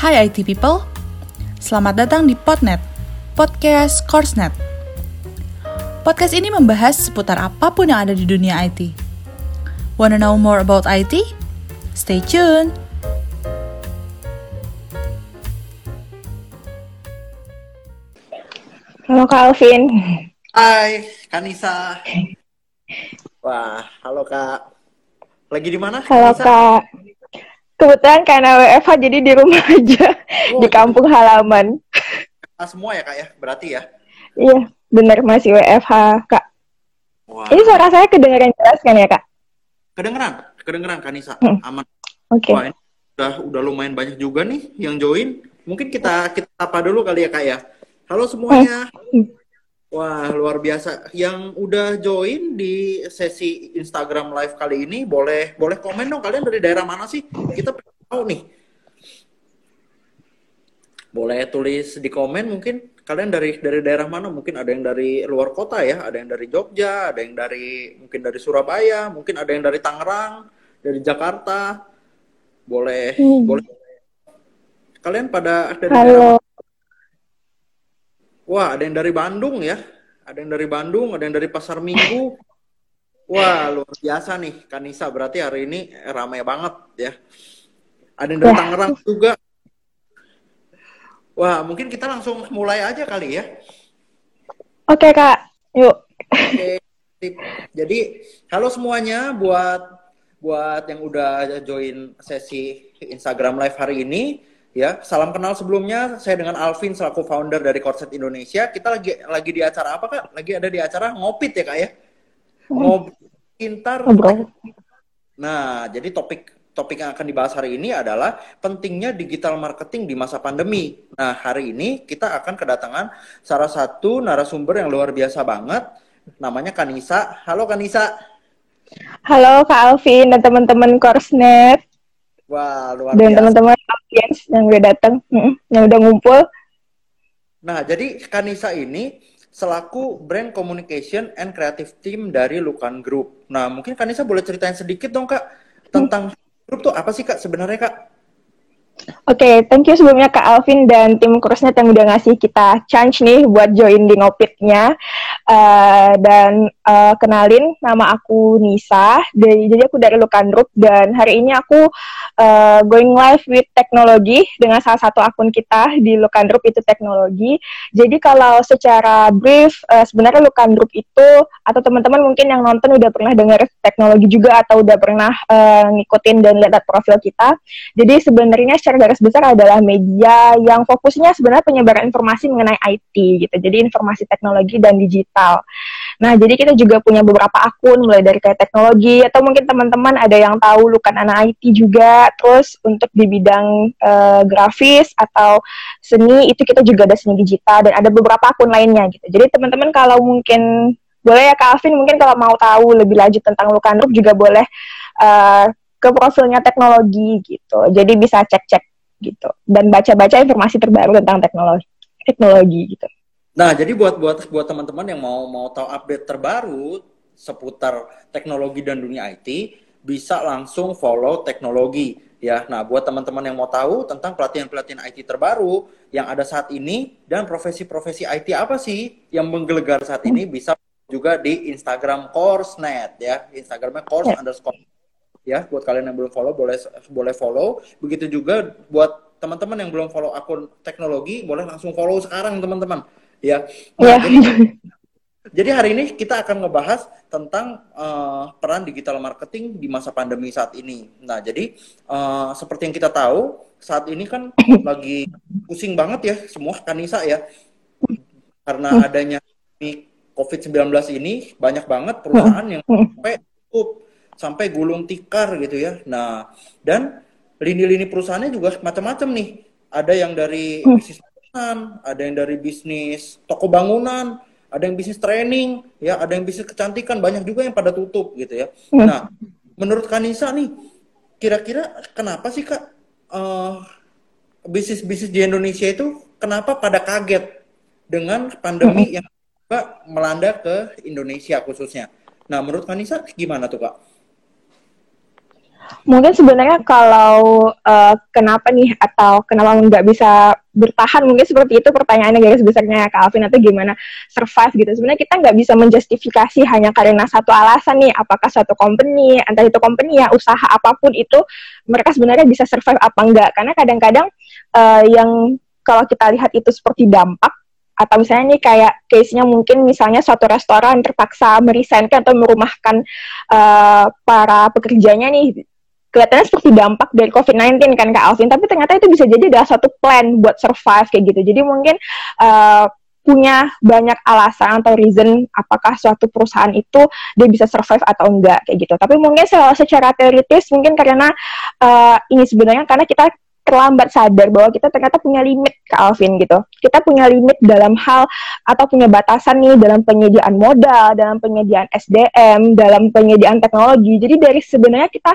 Hai IT people, selamat datang di Podnet, podcast Coursenet. Podcast ini membahas seputar apa pun yang ada di dunia IT. Wanna know more about IT? Stay tuned! Halo Kak Alvin. Hai, Kanisa. Wah, halo Kak. Lagi di mana? Halo Kanisa? Kak. Kebetulan karena WFH jadi di rumah aja, Oh, di kampung halaman. Ah, semua ya Kak ya, berarti ya. Iya, bener masih WFH Kak. Wah, Ini suara saya kedengaran jelas kan ya Kak? kedengeran, kedengeran Kanisa. Hmm. Aman. Oke. Wah, ini udah udah lumayan banyak juga nih yang join. Mungkin kita kita apa dulu kali ya Kak ya. Halo semuanya. Hmm. Wah, luar biasa. Yang udah join di sesi Instagram live kali ini boleh boleh komen dong kalian dari daerah mana sih? Kita tahu nih. Boleh tulis di komen mungkin kalian dari dari daerah mana? Mungkin ada yang dari luar kota ya, ada yang dari Jogja, ada yang dari mungkin dari Surabaya, mungkin ada yang dari Tangerang, dari Jakarta. Boleh Hmm. boleh kalian pada dari daerah Halo. Wah, ada yang dari Bandung ya. Ada yang dari Bandung, ada yang dari Pasar Minggu. Wah, luar biasa nih Kanisa. Berarti hari ini ramai banget ya. Ada yang dari. Tangerang juga. Wah, mungkin kita langsung mulai aja kali ya. Oke Kak, yuk. Oke. sip. Jadi, halo semuanya buat buat yang udah join sesi Instagram Live hari ini ya. Salam kenal sebelumnya. Saya dengan Alvin selaku founder dari Corset Indonesia. Kita lagi lagi di acara apa, Kak? Lagi ada di acara ngopit ya, Kak ya? Ngopi pintar. Ngobrol. Nah, jadi topik topik yang akan dibahas hari ini adalah pentingnya digital marketing di masa pandemi. Nah, hari ini kita akan kedatangan salah satu narasumber yang luar biasa banget, namanya Kanisa. Halo Kanisa. Halo Kak Alvin dan teman-teman Coursenet Wah, luar dan teman-teman audiens yang udah datang, yang udah ngumpul. Nah, jadi Kanisa ini selaku brand communication and creative team dari Lukan Group. Nah, mungkin Kanisa boleh ceritain sedikit dong, Kak, tentang grup tuh apa sih, Kak, sebenarnya, Kak? Oke, thank you sebelumnya Kak Alvin dan tim Kursnet yang udah ngasih kita chance nih buat join di ngopitnya. Eh, dan eh, kenalin, nama aku Nisa, dari, jadi aku dari Lukan Group, dan hari ini aku eh, going live with teknologi dengan salah satu akun kita di Lukan Group itu teknologi. Jadi kalau secara brief, eh, sebenarnya Lukan Group itu, atau teman-teman mungkin yang nonton udah pernah dengar teknologi juga, atau udah pernah eh, ngikutin dan lihat profil kita, jadi sebenarnya secara garis besar adalah media yang fokusnya sebenarnya penyebaran informasi mengenai IT gitu. Jadi informasi teknologi dan digital. Nah, jadi kita juga punya beberapa akun mulai dari kayak teknologi atau mungkin teman-teman ada yang tahu lukan anak IT juga. Terus untuk di bidang eh, grafis atau seni itu kita juga ada seni digital dan ada beberapa akun lainnya gitu. Jadi teman-teman kalau mungkin boleh ya Kak Alvin mungkin kalau mau tahu lebih lanjut tentang Lukan Group juga boleh eh, ke profilnya teknologi gitu. Jadi bisa cek-cek gitu dan baca-baca informasi terbaru tentang teknologi teknologi gitu. Nah, jadi buat buat buat teman-teman yang mau mau tahu update terbaru seputar teknologi dan dunia IT, bisa langsung follow teknologi ya. Nah, buat teman-teman yang mau tahu tentang pelatihan-pelatihan IT terbaru yang ada saat ini dan profesi-profesi IT apa sih yang menggelegar saat ini bisa juga di Instagram Coursenet ya. Instagramnya course Ya. underscore ya buat kalian yang belum follow boleh boleh follow. Begitu juga buat teman-teman yang belum follow akun teknologi boleh langsung follow sekarang teman-teman. Ya. Ya. nah, jadi jadi hari ini kita akan ngebahas tentang eh, peran digital marketing di masa pandemi saat ini. Nah jadi eh, seperti yang kita tahu saat ini kan lagi pusing banget ya semua kanisa ya. Karena adanya pandemi COVID-19 ini banyak banget perusahaan yang sampai tutup sampai gulung tikar gitu ya. Nah, dan lini-lini perusahaannya juga macam-macam nih. Ada yang dari bisnis bangunan, ada yang dari bisnis toko bangunan, ada yang bisnis training, ya, ada yang bisnis kecantikan, banyak juga yang pada tutup gitu ya. Nah, menurut Kanisa nih, kira-kira kenapa sih Kak eh, bisnis-bisnis di Indonesia itu kenapa pada kaget dengan pandemi yang juga melanda ke Indonesia khususnya? Nah, menurut Kanisa gimana tuh Kak? Mungkin sebenarnya kalau uh, kenapa nih atau kenapa nggak bisa bertahan mungkin seperti itu pertanyaannya guys besarnya Kak Alvin atau gimana survive gitu. Sebenarnya kita nggak bisa menjustifikasi hanya karena satu alasan nih apakah suatu company entah itu company ya usaha apa pun itu mereka sebenarnya bisa survive apa enggak karena kadang-kadang uh, yang kalau kita lihat itu seperti dampak atau misalnya nih kayak case-nya mungkin misalnya suatu restoran terpaksa merisenkan atau merumahkan uh, para pekerjanya nih kelihatannya seperti dampak dari COVID-19 kan Kak Alvin, tapi ternyata itu bisa jadi adalah satu plan buat survive kayak gitu. Jadi mungkin uh, punya banyak alasan atau reason apakah suatu perusahaan itu dia bisa survive atau enggak kayak gitu. Tapi mungkin secara teoritis mungkin karena uh, ini sebenarnya karena kita terlambat sadar bahwa kita ternyata punya limit ke Alvin gitu. Kita punya limit dalam hal atau punya batasan nih dalam penyediaan modal, dalam penyediaan SDM, dalam penyediaan teknologi. Jadi dari sebenarnya kita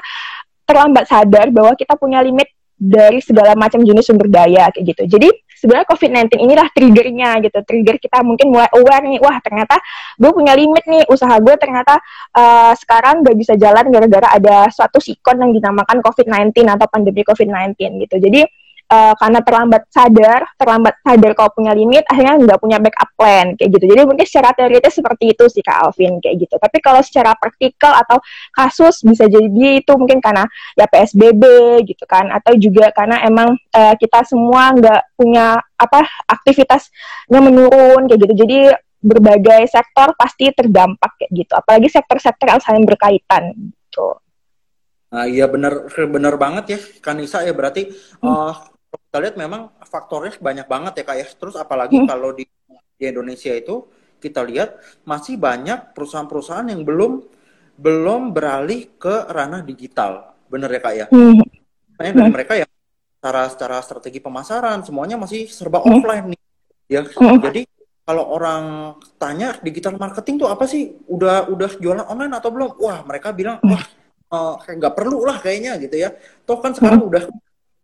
terlambat sadar bahwa kita punya limit dari segala macam jenis sumber daya kayak gitu. Jadi sebenarnya COVID-19 inilah triggernya gitu. Trigger kita mungkin mulai aware nih, wah ternyata gue punya limit nih, usaha gue ternyata uh, sekarang gak bisa jalan gara-gara ada suatu sikon yang dinamakan COVID-19 atau pandemi COVID-19 gitu. Jadi uh, karena terlambat sadar, terlambat sadar kalau punya limit, akhirnya nggak punya backup plan kayak gitu. Jadi mungkin secara teoritis seperti itu sih Kak Alvin kayak gitu. Tapi kalau secara praktikal atau kasus bisa jadi itu mungkin karena ya PSBB gitu kan, atau juga karena emang uh, kita semua nggak punya apa aktivitasnya menurun kayak gitu. Jadi berbagai sektor pasti terdampak kayak gitu. Apalagi sektor-sektor yang saling berkaitan gitu. Nah, iya benar benar banget ya Kanisa ya berarti hmm. uh, kita lihat memang faktornya banyak banget ya kak ya. Terus apalagi hmm. kalau di, di Indonesia itu kita lihat masih banyak perusahaan-perusahaan yang belum belum beralih ke ranah digital, bener ya kak ya. Hmm. Banyak dari hmm. mereka yang secara secara strategi pemasaran semuanya masih serba hmm. offline nih. Ya, hmm. jadi kalau orang tanya digital marketing tuh apa sih? Udah udah jualan online atau belum? Wah, mereka bilang, hmm. wah, uh, nggak perlu lah kayaknya gitu ya. Toh kan sekarang hmm. udah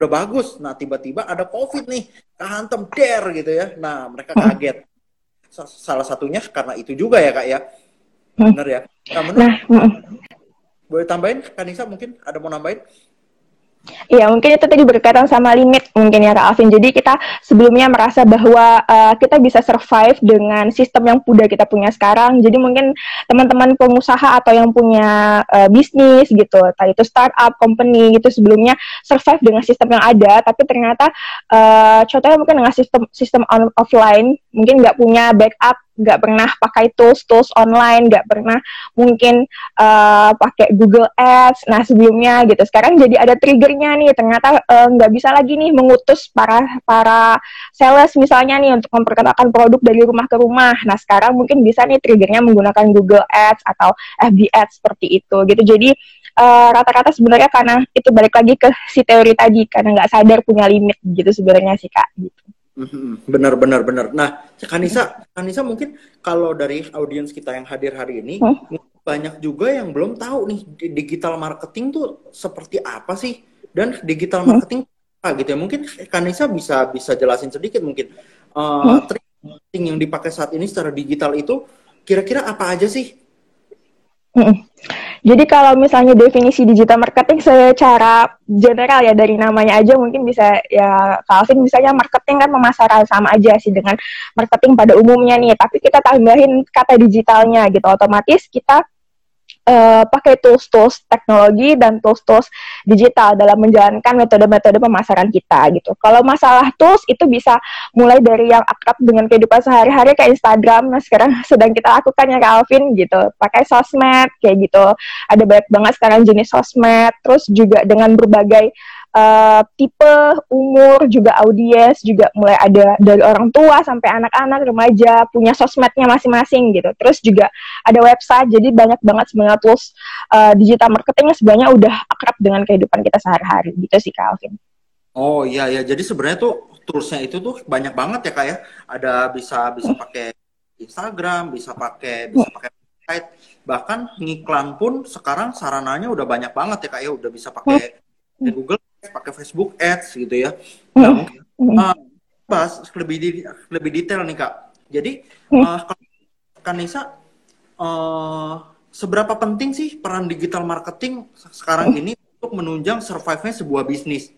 udah bagus. Nah tiba-tiba ada COVID nih, kehantem der gitu ya. Nah mereka kaget. Salah satunya karena itu juga ya kak ya. Benar ya. Nah, benar. Nah, boleh tambahin Kanisa mungkin ada mau nambahin? Iya, mungkin itu tadi berkaitan sama limit mungkin ya Kak Alvin. Jadi kita sebelumnya merasa bahwa uh, kita bisa survive dengan sistem yang udah kita punya sekarang. Jadi mungkin teman-teman pengusaha atau yang punya uh, bisnis gitu, tadi itu startup, company gitu sebelumnya survive dengan sistem yang ada, tapi ternyata uh, contohnya mungkin dengan sistem sistem offline mungkin nggak punya backup nggak pernah pakai tools tools online nggak pernah mungkin uh, pakai Google Ads nah sebelumnya gitu. Sekarang jadi ada triggernya nih ternyata uh, nggak bisa lagi nih mengutus para para sales misalnya nih untuk memperkenalkan produk dari rumah ke rumah. Nah sekarang mungkin bisa nih triggernya menggunakan Google Ads atau FB Ads seperti itu gitu. Jadi eh, rata-rata uh, sebenarnya karena itu balik lagi ke si teori tadi karena nggak sadar punya limit gitu sebenarnya sih kak gitu Benar, benar, benar. Nah, Kanisa, Kanisa mungkin kalau dari audiens kita yang hadir hari ini, hmm? banyak juga yang belum tahu nih digital marketing tuh seperti apa sih dan digital marketing hmm? apa gitu ya. Mungkin Kanisa bisa bisa jelasin sedikit mungkin uh, hmm? trik marketing yang dipakai saat ini secara digital itu kira-kira apa aja sih? Jadi kalau misalnya definisi digital marketing secara general ya dari namanya aja mungkin bisa ya Calvin misalnya marketing kan pemasaran sama aja sih dengan marketing pada umumnya nih. Tapi kita tambahin kata digitalnya gitu otomatis kita uh, pakai tools-tools teknologi dan tools-tools digital dalam menjalankan metode-metode pemasaran kita gitu. Kalau masalah tools itu bisa mulai dari yang akrab dengan kehidupan sehari-hari kayak Instagram, nah sekarang sedang kita lakukan ya Calvin gitu. Pakai sosmed kayak gitu. Ada banyak banget sekarang jenis sosmed, terus juga dengan berbagai uh, tipe umur juga audiens juga mulai ada dari orang tua sampai anak-anak remaja punya sosmednya masing-masing gitu. Terus juga ada website jadi banyak banget sebenarnya tools uh, digital marketingnya sebenarnya udah akrab dengan kehidupan kita sehari-hari. Gitu sih Calvin. Oh iya ya jadi sebenarnya tuh toolsnya itu tuh banyak banget ya kak ya. Ada bisa bisa pakai Instagram bisa pakai bisa pakai website. Bahkan ngiklan pun sekarang sarananya udah banyak banget ya kak ya. Udah bisa pakai Google pakai Facebook Ads gitu ya. Nah, mungkin uh, bahas lebih di, lebih detail nih kak. Jadi uh, Kanisa, uh, seberapa penting sih peran digital marketing sekarang ini untuk menunjang survive-nya sebuah bisnis?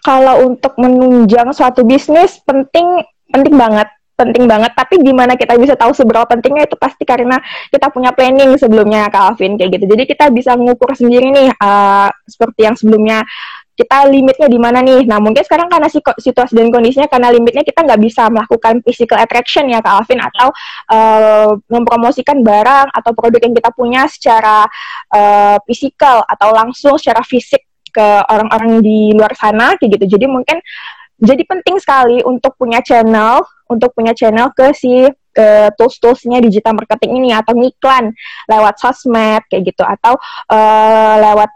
Kalau untuk menunjang suatu bisnis penting penting banget penting banget. Tapi gimana kita bisa tahu seberapa pentingnya itu pasti karena kita punya planning sebelumnya Kak Alvin kayak gitu. Jadi kita bisa mengukur sendiri nih uh, seperti yang sebelumnya. Kita limitnya di mana nih? Nah mungkin sekarang karena situasi dan kondisinya karena limitnya kita nggak bisa melakukan physical attraction ya Kak Alvin atau uh, mempromosikan barang atau produk yang kita punya secara uh, fisikal atau langsung secara fisik ke orang-orang di luar sana kayak gitu. Jadi mungkin jadi penting sekali untuk punya channel, untuk punya channel ke si uh, tools-toolsnya digital marketing ini atau ngiklan lewat sosmed kayak gitu. Atau uh, lewat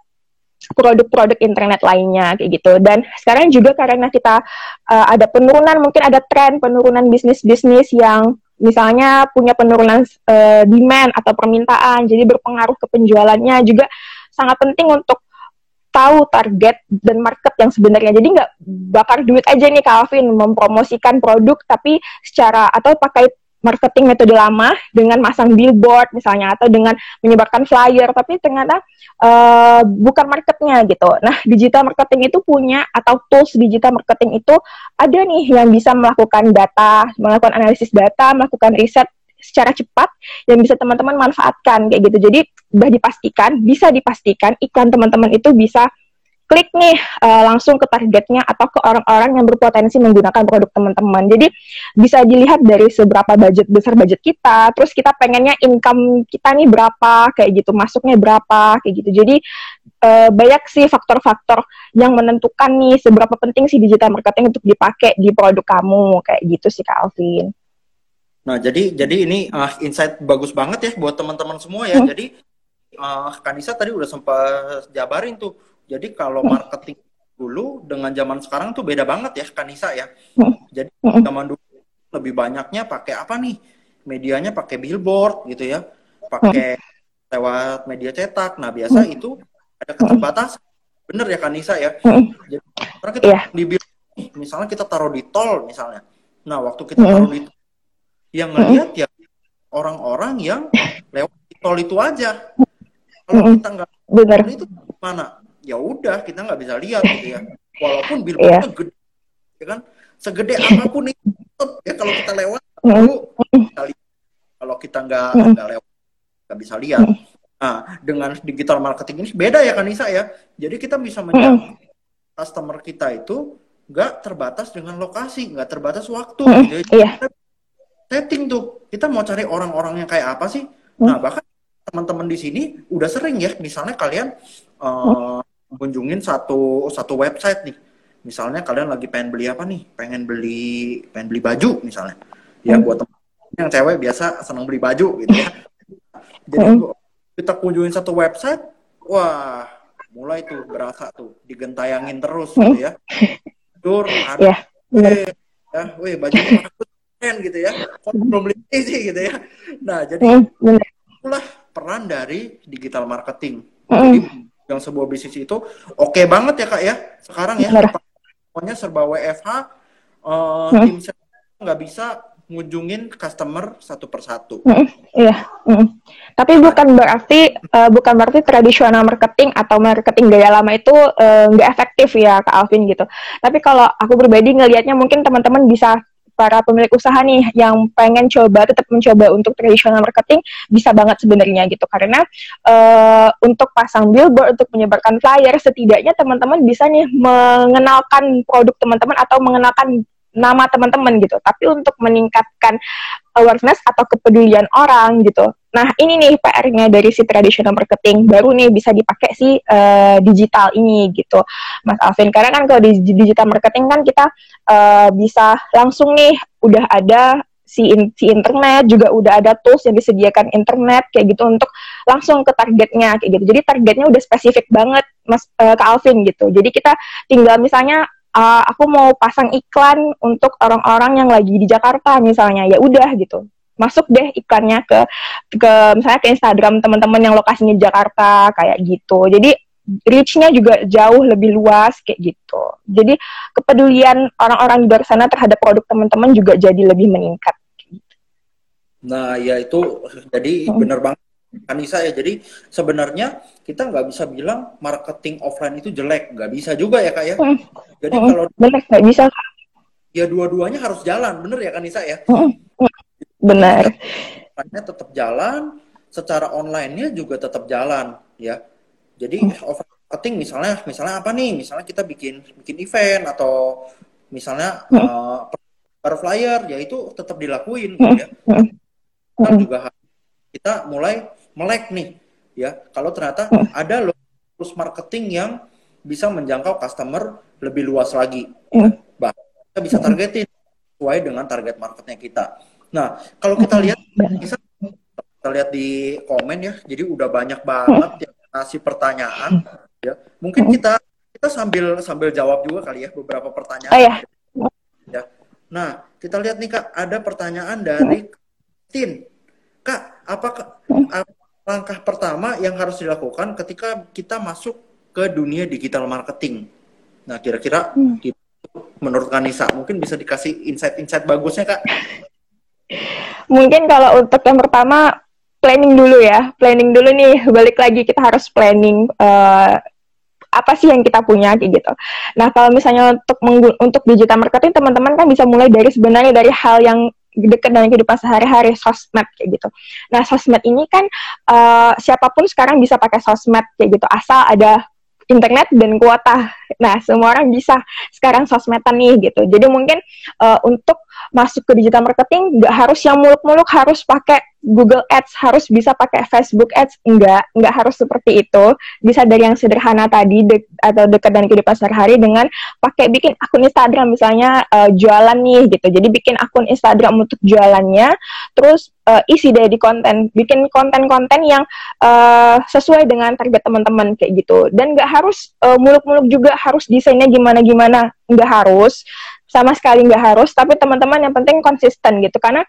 produk-produk internet lainnya kayak gitu. Dan sekarang juga karena kita uh, ada penurunan mungkin ada tren penurunan bisnis-bisnis yang misalnya punya penurunan uh, demand atau permintaan jadi berpengaruh ke penjualannya juga sangat penting untuk tahu target dan market yang sebenarnya. Jadi nggak bakar duit aja nih Calvin mempromosikan produk tapi secara atau pakai marketing metode lama dengan masang billboard misalnya atau dengan menyebarkan flyer tapi ternyata uh, bukan marketnya gitu. Nah digital marketing itu punya atau tools digital marketing itu ada nih yang bisa melakukan data, melakukan analisis data, melakukan riset secara cepat yang bisa teman-teman manfaatkan kayak gitu. Jadi sudah dipastikan, bisa dipastikan iklan teman-teman itu bisa klik nih uh, langsung ke targetnya atau ke orang-orang yang berpotensi menggunakan produk teman-teman. Jadi bisa dilihat dari seberapa budget besar budget kita, terus kita pengennya income kita nih berapa kayak gitu, masuknya berapa kayak gitu. Jadi uh, banyak sih faktor-faktor yang menentukan nih seberapa penting sih digital marketing untuk dipakai di produk kamu kayak gitu sih Kak Alvin. Nah, jadi jadi ini uh, insight bagus banget ya buat teman-teman semua ya. Hmm. Jadi uh, Kanisa tadi udah sempat jabarin tuh. Jadi kalau hmm. marketing dulu dengan zaman sekarang tuh beda banget ya Kanisa ya. Hmm. Jadi hmm. zaman dulu lebih banyaknya pakai apa nih? Medianya pakai billboard gitu ya. Pakai lewat media cetak. Nah, biasa itu ada keterbatasan. Bener ya Kanisa ya. Jadi karena kita yeah. di billboard, misalnya kita taruh di tol misalnya. Nah, waktu kita taruh di tol yang ngelihat ya orang-orang yang lewat tol itu aja. Kalau kita nggak benar. itu mana ya udah kita nggak bisa lihat gitu ya. Walaupun billboardnya yeah. gede ya kan? Segede apa pun itu ya kalau kita lewat lalu kita lihat. kalau kita nggak nggak lewat nggak bisa lihat. Nah dengan digital marketing ini beda ya Kanisa ya. Jadi kita bisa menjangkau customer kita itu nggak terbatas dengan lokasi nggak terbatas waktu gitu ya. Iya setting tuh. Kita mau cari orang-orang yang kayak apa sih? Hmm. nah bahkan teman-teman di sini udah sering ya misalnya kalian uh, kunjungin satu satu website nih. Misalnya kalian lagi pengen beli apa nih? Pengen beli pengen beli baju misalnya. Ya hmm. buat teman yang cewek biasa senang beli baju gitu ya. Jadi kita kunjungin satu website wah mulai tuh berasa tuh digentayangin terus gitu ya. Tur ada yeah. ya, weh baju gitu ya belum beli sih gitu ya nah jadi hmm, itulah peran dari digital marketing hmm. jadi yang sebuah bisnis itu oke okay banget ya kak ya sekarang ya pokoknya serba WFH uh, hmm. tim nggak bisa ngunjungin customer satu persatu. Mm, iya. Mm. Tapi bukan berarti uh, bukan berarti tradisional marketing atau marketing gaya lama itu nggak uh, efektif ya Kak Alvin gitu. Tapi kalau aku pribadi ngelihatnya mungkin teman-teman bisa para pemilik usaha nih yang pengen coba tetap mencoba untuk tradisional marketing bisa banget sebenarnya gitu karena uh, untuk pasang billboard untuk menyebarkan flyer setidaknya teman-teman bisa nih mengenalkan produk teman-teman atau mengenalkan nama teman-teman gitu. Tapi untuk meningkatkan awareness atau kepedulian orang gitu. Nah, ini nih PR-nya dari si traditional marketing. Baru nih bisa dipakai si uh, digital ini gitu. Mas Alvin. Karena kan kalau di digital marketing kan kita uh, bisa langsung nih udah ada si, in, si internet juga udah ada tools yang disediakan internet kayak gitu untuk langsung ke targetnya kayak gitu. Jadi targetnya udah spesifik banget Mas uh, ke Alvin gitu. Jadi kita tinggal misalnya uh, aku mau pasang iklan untuk orang-orang yang lagi di Jakarta misalnya ya udah gitu masuk deh iklannya ke ke misalnya ke Instagram teman-teman yang lokasinya Jakarta kayak gitu jadi reach-nya juga jauh lebih luas kayak gitu jadi kepedulian orang-orang di luar sana terhadap produk teman-teman juga jadi lebih meningkat nah ya itu jadi hmm. benar banget Kanisa ya. Jadi sebenarnya kita nggak bisa bilang marketing offline itu jelek, nggak bisa juga ya kak ya. Hmm. Jadi Hmm. kalau Benar, nggak bisa. ya dua-duanya harus jalan, bener ya Kanisa ya. Hmm. Benar. offline-nya tetap jalan, secara online-nya juga tetap jalan, ya. Jadi offline marketing misalnya, misalnya apa nih? Misalnya kita bikin bikin event atau misalnya eh, per flyer, ya itu tetap dilakuin, gitu ya. Hmm. Kita Hmm. juga kita mulai melek nih, ya. Kalau ternyata ada loh terus marketing yang bisa menjangkau customer lebih luas lagi, Hmm. bahkan kita bisa targetin sesuai dengan target marketnya kita. Nah, kalau kita lihat bisa kita lihat di komen ya jadi udah banyak banget yang ngasih pertanyaan ya. Mungkin kita kita sambil sambil jawab juga kali ya beberapa pertanyaan. Oh ya. ya. Nah kita lihat nih kak ada pertanyaan dari Tin. Kak apakah apa langkah pertama yang harus dilakukan ketika kita masuk ke dunia digital marketing? Nah kira-kira Hmm. menurut Kanisa mungkin bisa dikasih insight-insight bagusnya kak Mungkin kalau untuk yang pertama planning dulu ya, planning dulu nih. Balik lagi kita harus planning eh, apa sih yang kita punya kayak gitu. Nah kalau misalnya untuk untuk digital marketing teman-teman kan bisa mulai dari sebenarnya dari hal yang dekat dengan kehidupan sehari-hari sosmed kayak gitu. Nah sosmed ini kan eh, siapa pun sekarang bisa pakai sosmed kayak gitu asal ada internet dan kuota. Nah semua orang bisa sekarang sosmedan nih gitu. Jadi mungkin eh, untuk masuk ke digital marketing nggak harus yang muluk-muluk harus pakai Google Ads harus bisa pakai Facebook Ads enggak enggak harus seperti itu. Bisa dari yang sederhana tadi dek- atau dekat dengan kehidupan sehari-hari dengan pakai bikin akun Instagram misalnya eh, jualan nih gitu. Jadi bikin akun Instagram untuk jualannya terus eh, isi di konten bikin konten-konten yang eh, sesuai dengan target teman-teman kayak gitu. Dan nggak harus muluk-muluk juga harus desainnya gimana-gimana. Nggak harus sama sekali nggak harus tapi teman-teman yang penting konsisten gitu. Karena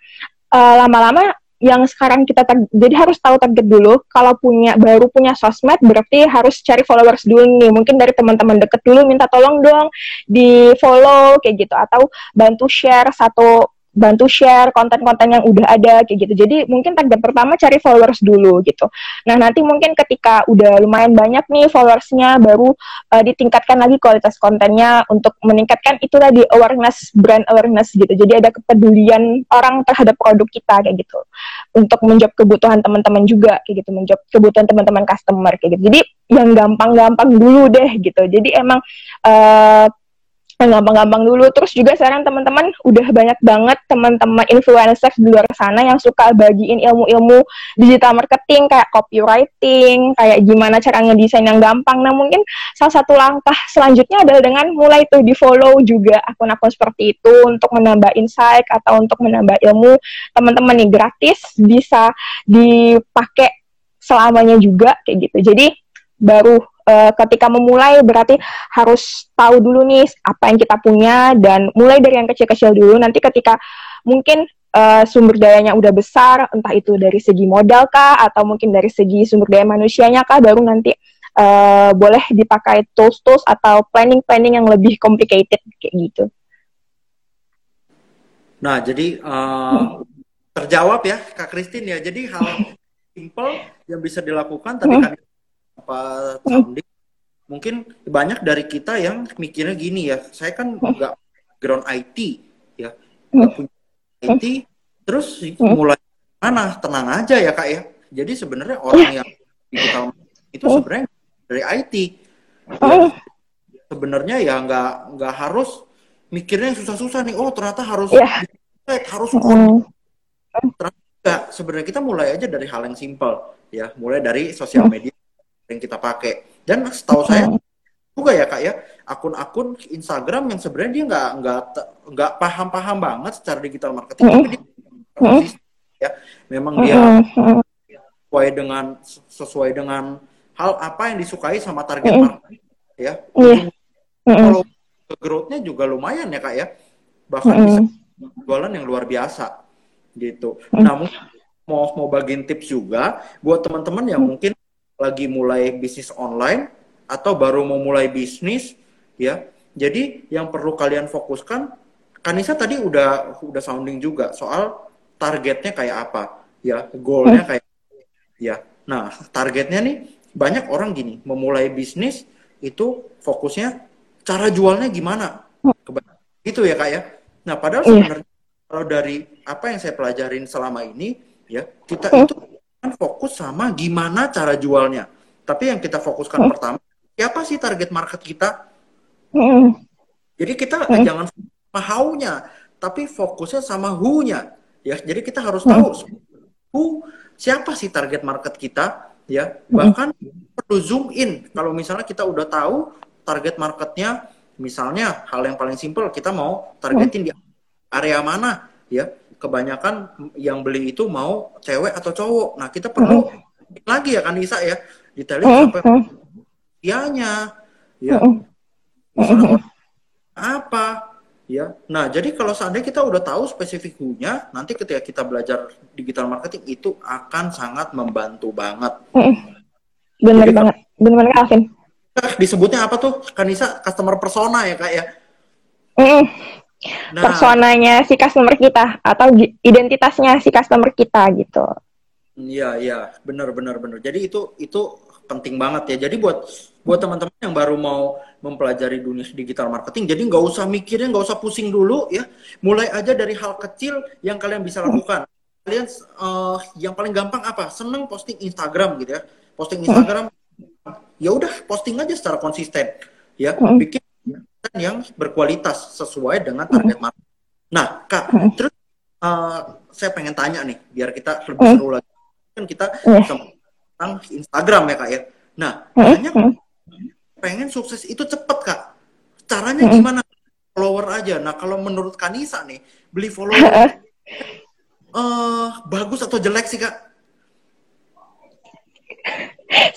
eh, lama-lama yang sekarang kita jadi harus tahu target dulu. Kalau punya baru punya sosmed berarti harus cari followers dulu nih. Mungkin dari teman-teman deket dulu minta tolong dong di follow kayak gitu. Atau bantu share satu bantu share konten-konten yang udah ada kayak gitu. Jadi mungkin target pertama cari followers dulu gitu. Nah nanti mungkin ketika udah lumayan banyak nih followersnya baru uh, ditingkatkan lagi kualitas kontennya untuk meningkatkan itu tadi awareness brand awareness gitu. Jadi ada kepedulian orang terhadap produk kita kayak gitu. Untuk menjawab kebutuhan teman-teman juga kayak gitu. Menjawab kebutuhan teman-teman customer kayak gitu. Jadi yang gampang-gampang dulu deh gitu. Jadi emang uh, yang gampang-gampang dulu. Terus juga sekarang teman-teman udah banyak banget teman-teman influencer di luar sana yang suka bagiin ilmu-ilmu digital marketing kayak copywriting kayak gimana cara ngedesain yang gampang. Nah mungkin salah satu langkah selanjutnya adalah dengan mulai tuh di follow juga akun-akun seperti itu untuk menambah insight atau untuk menambah ilmu. Teman-teman nih gratis bisa dipakai selamanya juga kayak gitu. Jadi baru eh, ketika memulai berarti harus tahu dulu nih apa yang kita punya dan mulai dari yang kecil-kecil dulu nanti ketika mungkin eh, sumber dayanya udah besar entah itu dari segi modal kah atau mungkin dari segi sumber daya manusianya kah baru nanti eh, boleh dipakai tools-tools atau planning-planning yang lebih complicated kayak gitu. Nah, jadi eh, terjawab ya Kak Christine ya. Jadi hal simple yang bisa dilakukan tadi kan apa sounding mungkin banyak dari kita yang mikirnya gini ya. Saya kan nggak background IT ya, nggak punya IT. Terus mulai mana? Tenang aja ya Kak ya. Jadi sebenarnya orang yang digital itu sebenarnya dari IT. Ya, sebenarnya ya nggak nggak harus mikirnya yang susah-susah nih. Oh ternyata harus Iya. harus Mm. Enggak, sebenarnya kita mulai aja dari hal yang simpel ya, mulai dari sosial media yang kita pakai. Dan setahu saya juga ya kak ya, akun-akun Instagram yang sebenarnya dia nggak nggak nggak paham-paham banget secara digital marketing, tapi dia konsisten, ya, memang dia sesuai dengan sesuai dengan hal apa yang disukai sama target market ya. Iya. Kalau growth-nya juga lumayan ya kak ya, bahkan bisa jualan yang luar biasa gitu. Nah mungkin mau mau bagiin tips juga buat teman-teman yang mungkin lagi mulai bisnis online atau baru mau mulai bisnis ya. Jadi yang perlu kalian fokuskan, Kanisa tadi udah udah sounding juga soal targetnya kayak apa ya, goalnya kayak ya. Nah, targetnya nih banyak orang gini, memulai bisnis itu fokusnya cara jualnya gimana. Gitu ya, Kak ya. Nah, padahal iya. sebenarnya kalau dari apa yang saya pelajarin selama ini ya, kita itu fokus sama gimana cara jualnya. Tapi yang kita fokuskan pertama, siapa sih target market kita? Jadi kita jangan sama how-nya, tapi fokusnya sama who-nya. Ya, jadi kita harus tahu who siapa sih target market kita, ya. Bahkan perlu zoom in. Kalau misalnya kita udah tahu target marketnya, misalnya hal yang paling simpel kita mau targetin di area mana, ya. Kebanyakan yang beli itu mau cewek atau cowok. Nah, kita perlu lagi ya kan Isa ya, detailin sampai ianya, ya. Misalnya apa? Ya. Nah jadi kalau seandainya kita udah tahu spesifik nya nanti ketika kita belajar digital marketing itu akan sangat membantu banget. Benar banget. Benar banget Alvin. Disebutnya apa tuh Kanisa customer persona ya kak ya? Mm. Nah, personanya si customer kita atau identitasnya si customer kita gitu Iya, iya, benar, benar, benar. Jadi itu itu penting banget ya. Jadi buat buat teman-teman yang baru mau mempelajari dunia digital marketing, jadi nggak usah mikirnya, nggak usah pusing dulu ya. Mulai aja dari hal kecil yang kalian bisa lakukan. Kalian uh, yang paling gampang apa? Seneng posting Instagram gitu ya. Posting Instagram, ya udah posting aja secara konsisten ya. Bikin yang berkualitas sesuai dengan target market. Nah, kak, terus uh, saya pengen tanya nih, biar kita lebih seru lagi. Kan kita tentang Instagram ya kak ya. Nah, banyak pengen sukses itu cepet kak. Caranya gimana? Follower aja. Nah, kalau menurut Kanisa nih, beli follower uh, bagus atau jelek sih kak?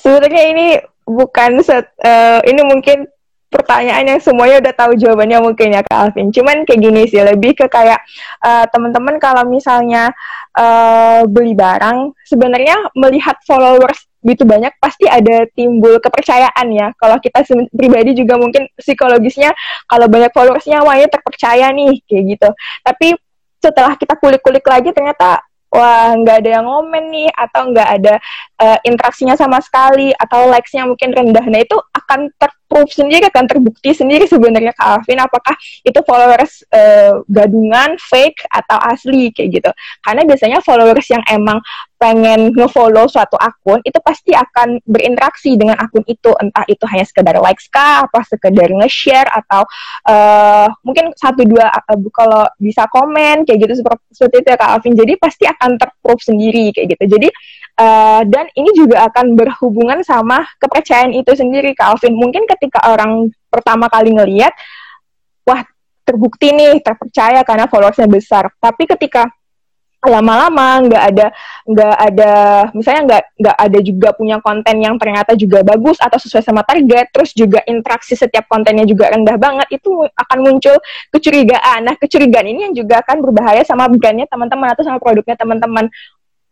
Sebenarnya ini bukan set, uh, ini mungkin pertanyaan yang semuanya udah tahu jawabannya mungkin ya Kak Alvin. Cuman kayak gini sih, lebih ke kayak uh, teman-teman kalau misalnya uh, beli barang, sebenarnya melihat followers begitu banyak pasti ada timbul kepercayaan ya. Kalau kita pribadi juga mungkin psikologisnya kalau banyak followersnya wah ini terpercaya nih kayak gitu. Tapi setelah kita kulik-kulik lagi ternyata wah nggak ada yang ngomen nih atau nggak ada uh, interaksinya sama sekali atau likes-nya mungkin rendah. Nah itu akan terproof sendiri, akan terbukti sendiri sebenarnya Kak Alvin apakah itu followers uh, gadungan, fake atau asli kayak gitu. Karena biasanya followers yang emang pengen ngefollow suatu akun itu pasti akan berinteraksi dengan akun itu entah itu hanya sekedar likes kah apa sekedar nge-share atau uh, mungkin satu dua uh, kalau bisa komen kayak gitu seperti, itu ya Kak Alvin jadi pasti akan terproof sendiri kayak gitu jadi uh, dan ini juga akan berhubungan sama kepercayaan itu sendiri Kak Alvin. Mungkin ketika orang pertama kali ngelihat wah terbukti nih terpercaya karena followersnya besar. Tapi ketika lama-lama nggak ada nggak ada misalnya nggak nggak ada juga punya konten yang ternyata juga bagus atau sesuai sama target terus juga interaksi setiap kontennya juga rendah banget itu akan muncul kecurigaan. Nah kecurigaan ini yang juga akan berbahaya sama brandnya teman-teman atau sama produknya teman-teman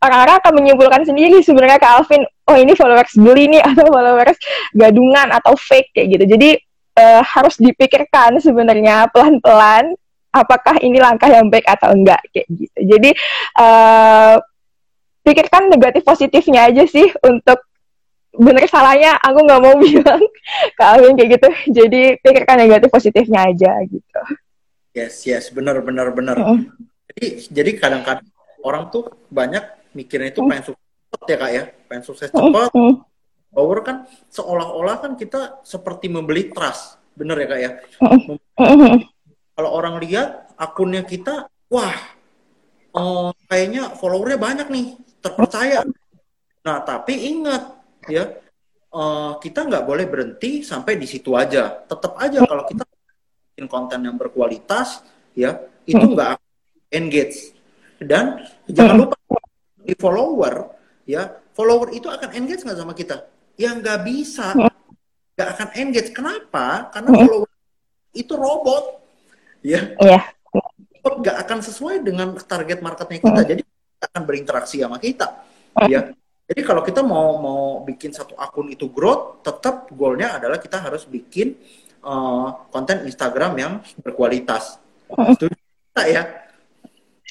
orang-orang akan menyimpulkan sendiri sebenarnya ke Alvin oh ini followers beli nih atau followers gadungan atau fake kayak gitu jadi uh, harus dipikirkan sebenarnya pelan-pelan apakah ini langkah yang baik atau enggak kayak gitu. Jadi uh, pikirkan negatif positifnya aja sih untuk bener salahnya aku nggak mau bilang ke Alvin kayak gitu. Jadi pikirkan negatif positifnya aja gitu. Yes yes benar benar benar. Mm. Jadi jadi kadang-kadang orang tuh banyak mikirnya itu pengen sukses cepat ya kak ya, pengen sukses cepat. Mm. Power kan seolah-olah kan kita seperti membeli trust, bener ya kak ya. Mm kalau orang lihat akunnya kita, wah, uh, kayaknya followernya banyak nih, terpercaya. Nah, tapi ingat ya, uh, kita nggak boleh berhenti sampai di situ aja. Tetap aja kalau kita bikin konten yang berkualitas, ya itu nggak engage. Dan jangan lupa di follower, ya follower itu akan engage nggak sama kita? Yang nggak bisa, nggak akan engage. Kenapa? Karena follower itu robot ya iya nggak akan sesuai dengan target marketnya kita hmm. jadi akan berinteraksi sama kita hmm. ya jadi kalau kita mau mau bikin satu akun itu growth tetap goalnya adalah kita harus bikin uh, konten Instagram yang berkualitas hmm. itu kita ya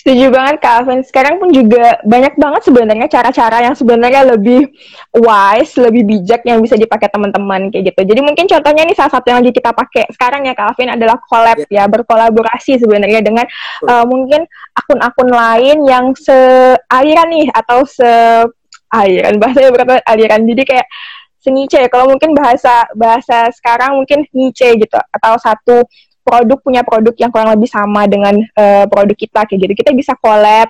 Setuju banget Kak Alvin. Sekarang pun juga banyak banget sebenarnya cara-cara yang sebenarnya lebih wise, lebih bijak yang bisa dipakai teman-teman kayak gitu. Jadi mungkin contohnya nih salah satu yang lagi kita pakai sekarang ya Kak Alvin adalah collab yeah. ya, berkolaborasi sebenarnya dengan uh, mungkin akun-akun lain yang sealiran nih atau se aliran bahasanya berapa aliran. Jadi kayak senice kalau mungkin bahasa bahasa sekarang mungkin niche gitu atau satu produk punya produk yang kurang lebih sama dengan uh, produk kita kayak gitu. Kita bisa collab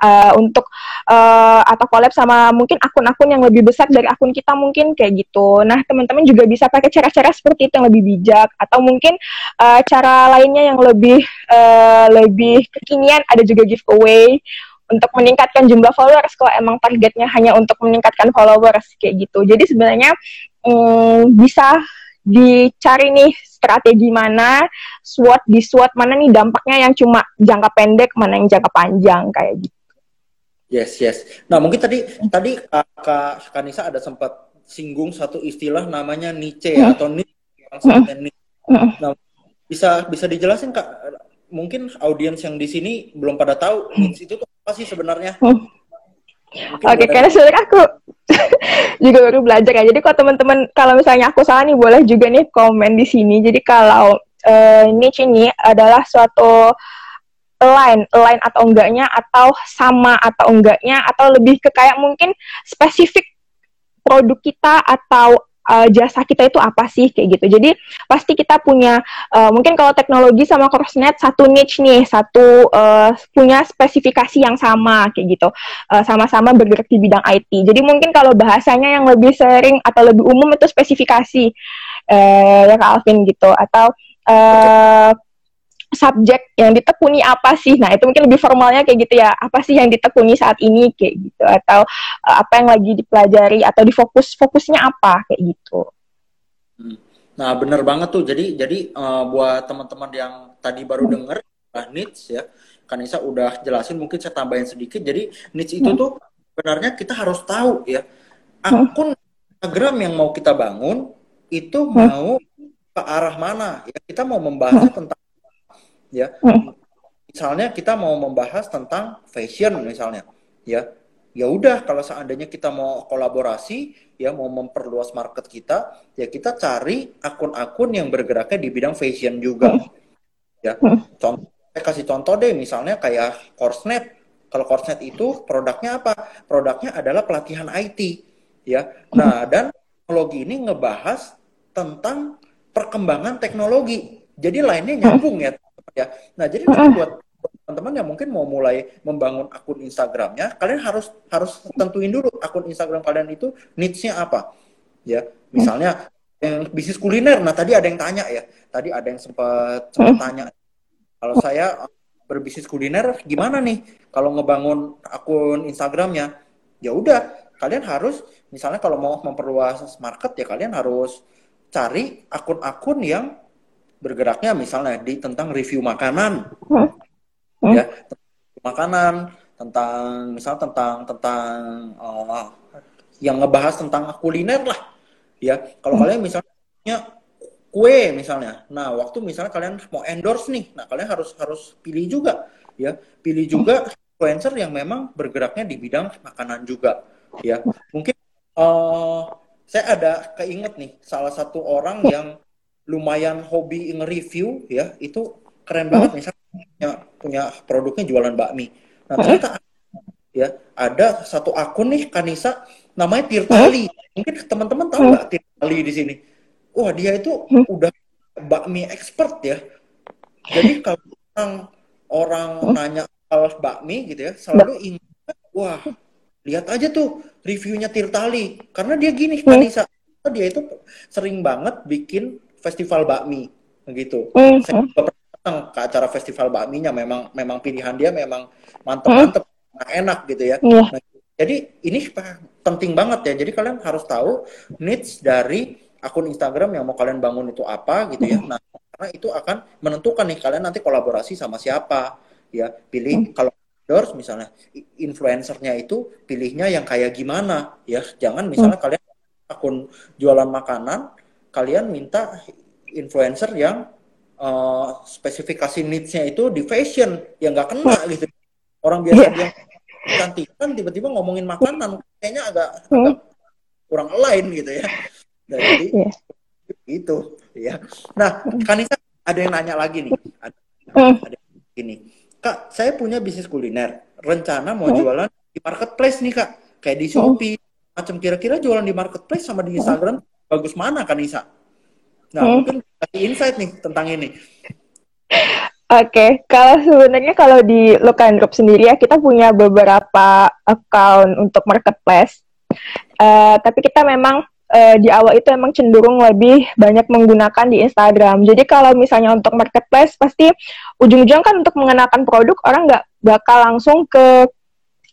uh, untuk uh, atau collab sama mungkin akun-akun yang lebih besar dari akun kita mungkin kayak gitu. Nah, teman-teman juga bisa pakai cara-cara seperti itu yang lebih bijak atau mungkin uh, cara lainnya yang lebih uh, lebih kekinian ada juga giveaway untuk meningkatkan jumlah followers kalau emang targetnya hanya untuk meningkatkan followers kayak gitu. Jadi sebenarnya um, bisa dicari nih strategi mana, SWOT di SWOT mana nih dampaknya yang cuma jangka pendek, mana yang jangka panjang kayak gitu. Yes, yes. Nah, mungkin tadi tadi Kak Kanisa ada sempat singgung satu istilah namanya niche hmm. atau niche hmm. hmm. Nah, bisa bisa dijelasin Kak? Mungkin audiens yang di sini belum pada tahu niche itu tuh apa sih sebenarnya? Oke, okay, karena sebenarnya aku juga baru belajar ya. Jadi kalau teman-teman kalau misalnya aku salah nih boleh juga nih komen di sini. Jadi kalau uh, niche ini adalah suatu line, line atau enggaknya atau sama atau enggaknya atau lebih ke kayak mungkin spesifik produk kita atau uh, jasa kita itu apa sih kayak gitu. Jadi pasti kita punya uh, mungkin kalau teknologi sama Crossnet satu niche nih, satu uh, punya spesifikasi yang sama kayak gitu. sama sama-sama bergerak di bidang IT. Jadi mungkin kalau bahasanya yang lebih sering atau lebih umum itu spesifikasi uh, ya Kak Alvin gitu atau uh, subjek yang ditekuni apa sih? Nah, itu mungkin lebih formalnya kayak gitu ya. Apa sih yang ditekuni saat ini kayak gitu atau uh, apa yang lagi dipelajari atau difokus fokusnya apa kayak gitu. Hmm. Nah, bener banget tuh. Jadi jadi uh, buat teman-teman yang tadi baru hmm. denger uh, needs ya. Kanisa udah jelasin mungkin saya tambahin sedikit. Jadi needs itu hmm. tuh sebenarnya kita harus tahu ya. Hmm. Akun Instagram yang mau kita bangun itu hmm. mau ke arah mana ya. Kita mau membahas hmm. tentang ya. Hmm. misalnya kita mau membahas tentang fashion misalnya ya. Ya udah kalau seandainya kita mau kolaborasi ya mau memperluas market kita ya kita cari akun-akun yang bergeraknya di bidang fashion juga. Hmm. ya. Hmm. contoh saya kasih contoh deh misalnya kayak Corsnet kalau Corsnet itu produknya apa? Produknya adalah pelatihan IT ya. Nah dan teknologi ini ngebahas tentang perkembangan teknologi. Jadi lainnya nyambung ya ya. Nah, jadi buat teman-teman yang mungkin mau mulai membangun akun Instagramnya, kalian harus harus tentuin dulu akun Instagram kalian itu niche-nya apa. Ya, misalnya yang bisnis kuliner. Nah, tadi ada yang tanya ya. Tadi ada yang sempat sempat tanya. Kalau saya berbisnis kuliner gimana nih kalau ngebangun akun Instagramnya? Ya udah, kalian harus misalnya kalau mau memperluas market ya kalian harus cari akun-akun yang bergeraknya misalnya di tentang review makanan hmm. Hmm. ya makanan tentang misal tentang tentang uh, yang ngebahas tentang kuliner lah ya kalau hmm. kalian misalnya kue misalnya nah waktu misalnya kalian mau endorse nih nah kalian harus harus pilih juga ya pilih juga influencer yang memang bergeraknya di bidang makanan juga ya mungkin uh, saya ada keinget nih salah satu orang yang lumayan hobi nge-review ya itu keren banget. Misalnya punya, punya produknya jualan bakmi. Nah ternyata ya ada satu akun nih Kanisa namanya Tirtali. Mungkin teman-teman tahu nggak Tirtali di sini? Wah dia itu udah bakmi expert ya. Jadi kalau orang orang nanya soal bakmi gitu ya selalu ingat wah lihat aja tuh reviewnya Tirtali. Karena dia gini Kanisa dia itu sering banget bikin festival bakmi begitu. Mm -hmm. Saya pernah ke acara festival bakminya memang memang pilihan dia memang mantep-mantep mm -hmm. enak gitu ya. Yeah. Nah, jadi ini penting banget ya. Jadi kalian harus tahu needs dari akun Instagram yang mau kalian bangun itu apa gitu ya. Nah, karena itu akan menentukan nih kalian nanti kolaborasi sama siapa ya. Pilih kalau endorse misalnya influencernya itu pilihnya yang kayak gimana ya. Jangan misalnya kalian akun jualan makanan kalian minta influencer yang uh, spesifikasi needs-nya itu di fashion yang nggak kena gitu orang biasa yeah. dia cantikan tiba-tiba ngomongin makanan kayaknya agak, hmm. agak kurang lain gitu ya nah, jadi yeah. itu ya nah Kanisa ada yang nanya lagi nih ada, hmm. ada ini kak saya punya bisnis kuliner rencana mau hmm. jualan di marketplace nih kak kayak di Shopee hmm. macam kira-kira jualan di marketplace sama di Instagram hmm. Bagus mana Kanisa nah hmm. mungkin kasih insight nih tentang ini Oke, okay. kalau sebenarnya kalau di Lokan Group sendiri ya kita punya beberapa account untuk marketplace. Uh, tapi kita memang uh, di awal itu emang cenderung lebih banyak menggunakan di Instagram. Jadi kalau misalnya untuk marketplace pasti ujung-ujung kan untuk mengenalkan produk orang nggak bakal langsung ke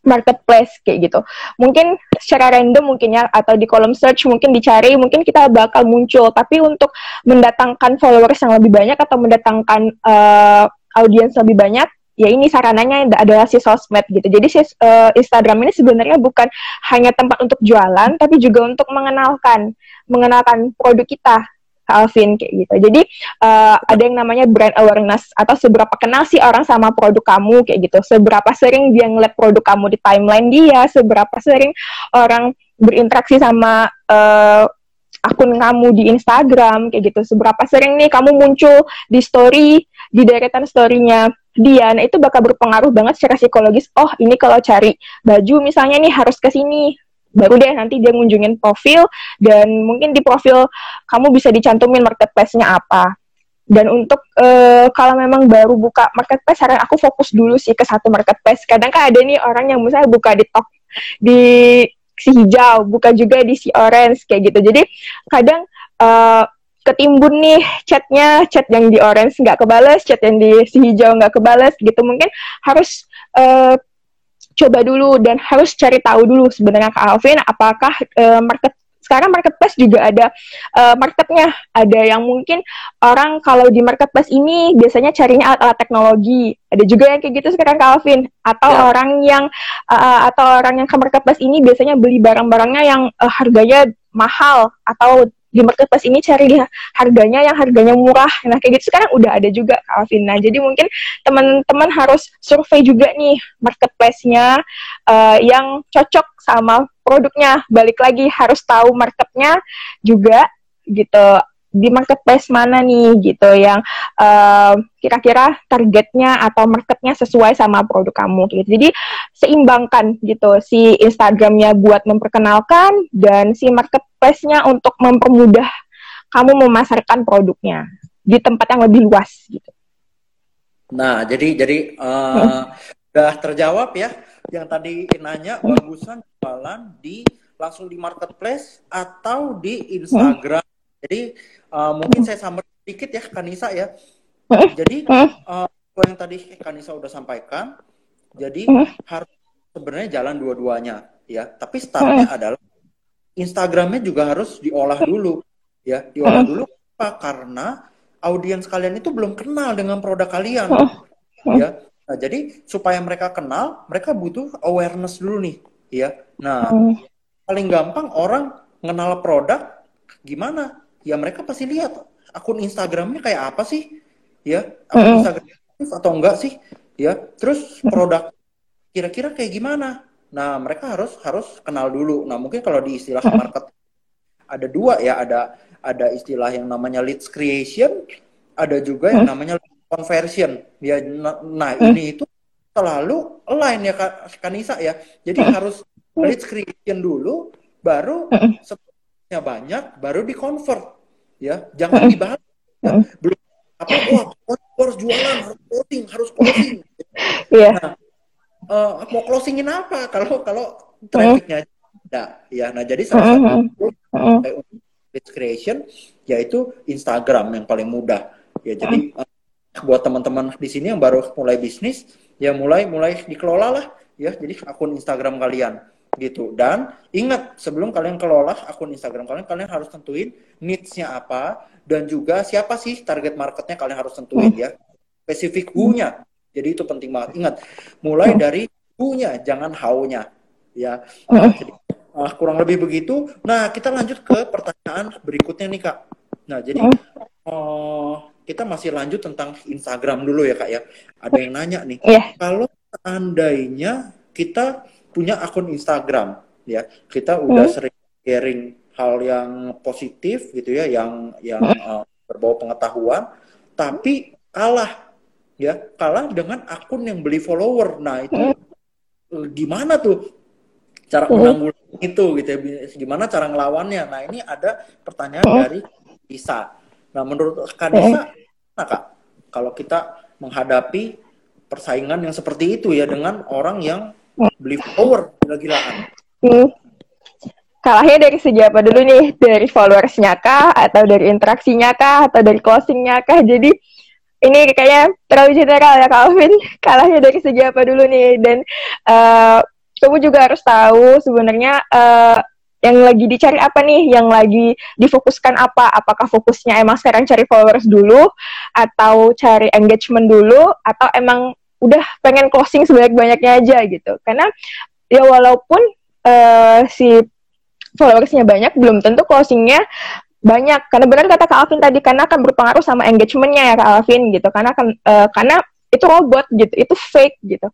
marketplace kayak gitu. Mungkin secara random mungkin ya atau di kolom search mungkin dicari mungkin kita bakal muncul. Tapi untuk mendatangkan followers yang lebih banyak atau mendatangkan uh, audiens lebih banyak ya ini sarananya adalah si sosmed gitu. Jadi si uh, Instagram ini sebenarnya bukan hanya tempat untuk jualan tapi juga untuk mengenalkan mengenalkan produk kita Alvin kayak gitu. Jadi uh, ada yang namanya brand awareness atau seberapa kenal sih orang sama produk kamu kayak gitu. Seberapa sering dia ngeliat produk kamu di timeline dia, seberapa sering orang berinteraksi sama uh, akun kamu di Instagram kayak gitu. Seberapa sering nih kamu muncul di story, di deretan storynya dia. Nah, itu bakal berpengaruh banget secara psikologis. Oh, ini kalau cari baju misalnya nih harus ke sini, baru deh nanti dia ngunjungin profil dan mungkin di profil kamu bisa dicantumin marketplace-nya apa. Dan untuk uh, kalau memang baru buka marketplace, saran aku fokus dulu sih ke satu marketplace. Kadang kan ada nih orang yang misalnya buka di top di si hijau, buka juga di si orange kayak gitu. Jadi kadang uh, ketimbun nih chatnya, chat yang di orange nggak kebales, chat yang di si hijau nggak kebales gitu. Mungkin harus uh, coba dulu dan harus cari tahu dulu sebenarnya Kak Alvin apakah uh, market sekarang marketplace juga ada uh, marketnya. Ada yang mungkin orang kalau di marketplace ini biasanya carinya alat-alat teknologi. Ada juga yang kayak gitu sekarang Kak Alvin. Atau yeah. orang yang uh, atau orang yang ke marketplace ini biasanya beli barang-barangnya yang uh, harganya mahal atau di marketplace ini cari harganya yang harganya murah. Nah, kayak gitu sekarang udah ada juga, Alvin. Nah, jadi mungkin teman-teman harus survei juga nih marketplace-nya uh, yang cocok sama produknya. Balik lagi harus tahu marketnya juga gitu di marketplace mana nih gitu yang eh, kira-kira targetnya atau marketnya sesuai sama produk kamu gitu. Jadi seimbangkan gitu si Instagramnya buat memperkenalkan dan si marketplace-nya untuk mempermudah kamu memasarkan produknya di tempat yang lebih luas gitu. Nah, jadi jadi uh, udah terjawab ya yang tadi nanya bagusan jualan di langsung di marketplace atau di Instagram. Hmm. Jadi uh, mungkin saya sambil sedikit ya Kanisa ya. Jadi uh, yang tadi Kanisa udah sampaikan, jadi harus sebenarnya jalan dua-duanya ya. Tapi startnya adalah Instagramnya juga harus diolah dulu ya, diolah dulu apa? Karena audiens kalian itu belum kenal dengan produk kalian ya. Nah, jadi supaya mereka kenal, mereka butuh awareness dulu nih, ya. Nah, paling gampang orang mengenal produk gimana? Ya mereka pasti lihat akun Instagramnya kayak apa sih? Ya akun Instagram atau enggak sih? Ya terus produk kira-kira kayak gimana? Nah mereka harus harus kenal dulu. Nah mungkin kalau di istilah market ada dua ya ada ada istilah yang namanya leads creation ada juga yang namanya conversion. Ya nah ini itu selalu align ya Kanisa ya. Jadi harus leads creation dulu baru setelahnya banyak baru di convert ya jangan dibahas. Ya. belum apa wah harus jualan harus closing harus closing. Yeah. nah, uh, mau closingin apa? Kalau kalau trafficnya ada. Ya nah jadi salah satu lead creation yaitu Instagram yang paling mudah. Ya jadi uh, buat teman-teman di sini yang baru mulai bisnis ya mulai mulai dikelola lah. Ya jadi akun Instagram kalian gitu. Dan ingat sebelum kalian kelola akun Instagram kalian, kalian harus tentuin needs-nya apa dan juga siapa sih target marketnya kalian harus tentuin ya. Spesifik who-nya. Jadi itu penting banget. Ingat, mulai dari who-nya, jangan how-nya. Ya. Nah, jadi uh, kurang lebih begitu. Nah, kita lanjut ke pertanyaan berikutnya nih, Kak. Nah, jadi uh, kita masih lanjut tentang Instagram dulu ya, Kak ya. Ada yang nanya nih. Yeah. Kalau andainya kita punya akun Instagram ya. Kita udah hmm. sering sharing hal yang positif gitu ya yang yang uh, berbau pengetahuan tapi kalah ya. Kalah dengan akun yang beli follower. Nah itu hmm. gimana tuh cara menanggulangi itu gitu ya? Gimana cara ngelawannya? Nah ini ada pertanyaan dari Isa. Nah menurut Kanisa nah kak kalau kita menghadapi persaingan yang seperti itu ya dengan orang yang beli follower gila-gilaan hmm kalahnya dari segi apa dulu nih? Dari followersnya kah? Atau dari interaksinya kah? Atau dari closingnya kah? Jadi ini kayaknya terlalu general ya Calvin. Kalahnya dari segi apa dulu nih? Dan uh, kamu juga harus tahu sebenarnya uh, yang lagi dicari apa nih? Yang lagi difokuskan apa? Apakah fokusnya emang sekarang cari followers dulu? Atau cari engagement dulu? Atau emang udah pengen closing sebanyak-banyaknya aja gitu? Karena ya walaupun uh, si followersnya banyak belum tentu closingnya banyak. Karena benar kata Kak Alvin tadi karena akan berpengaruh sama engagementnya ya Kak Alvin gitu. Karena akan uh, karena itu robot gitu itu fake gitu.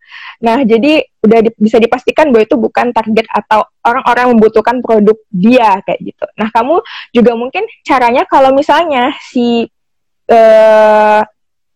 Nah jadi udah di, bisa dipastikan bahwa itu bukan target atau orang-orang membutuhkan produk dia kayak gitu. Nah kamu juga mungkin caranya kalau misalnya si uh,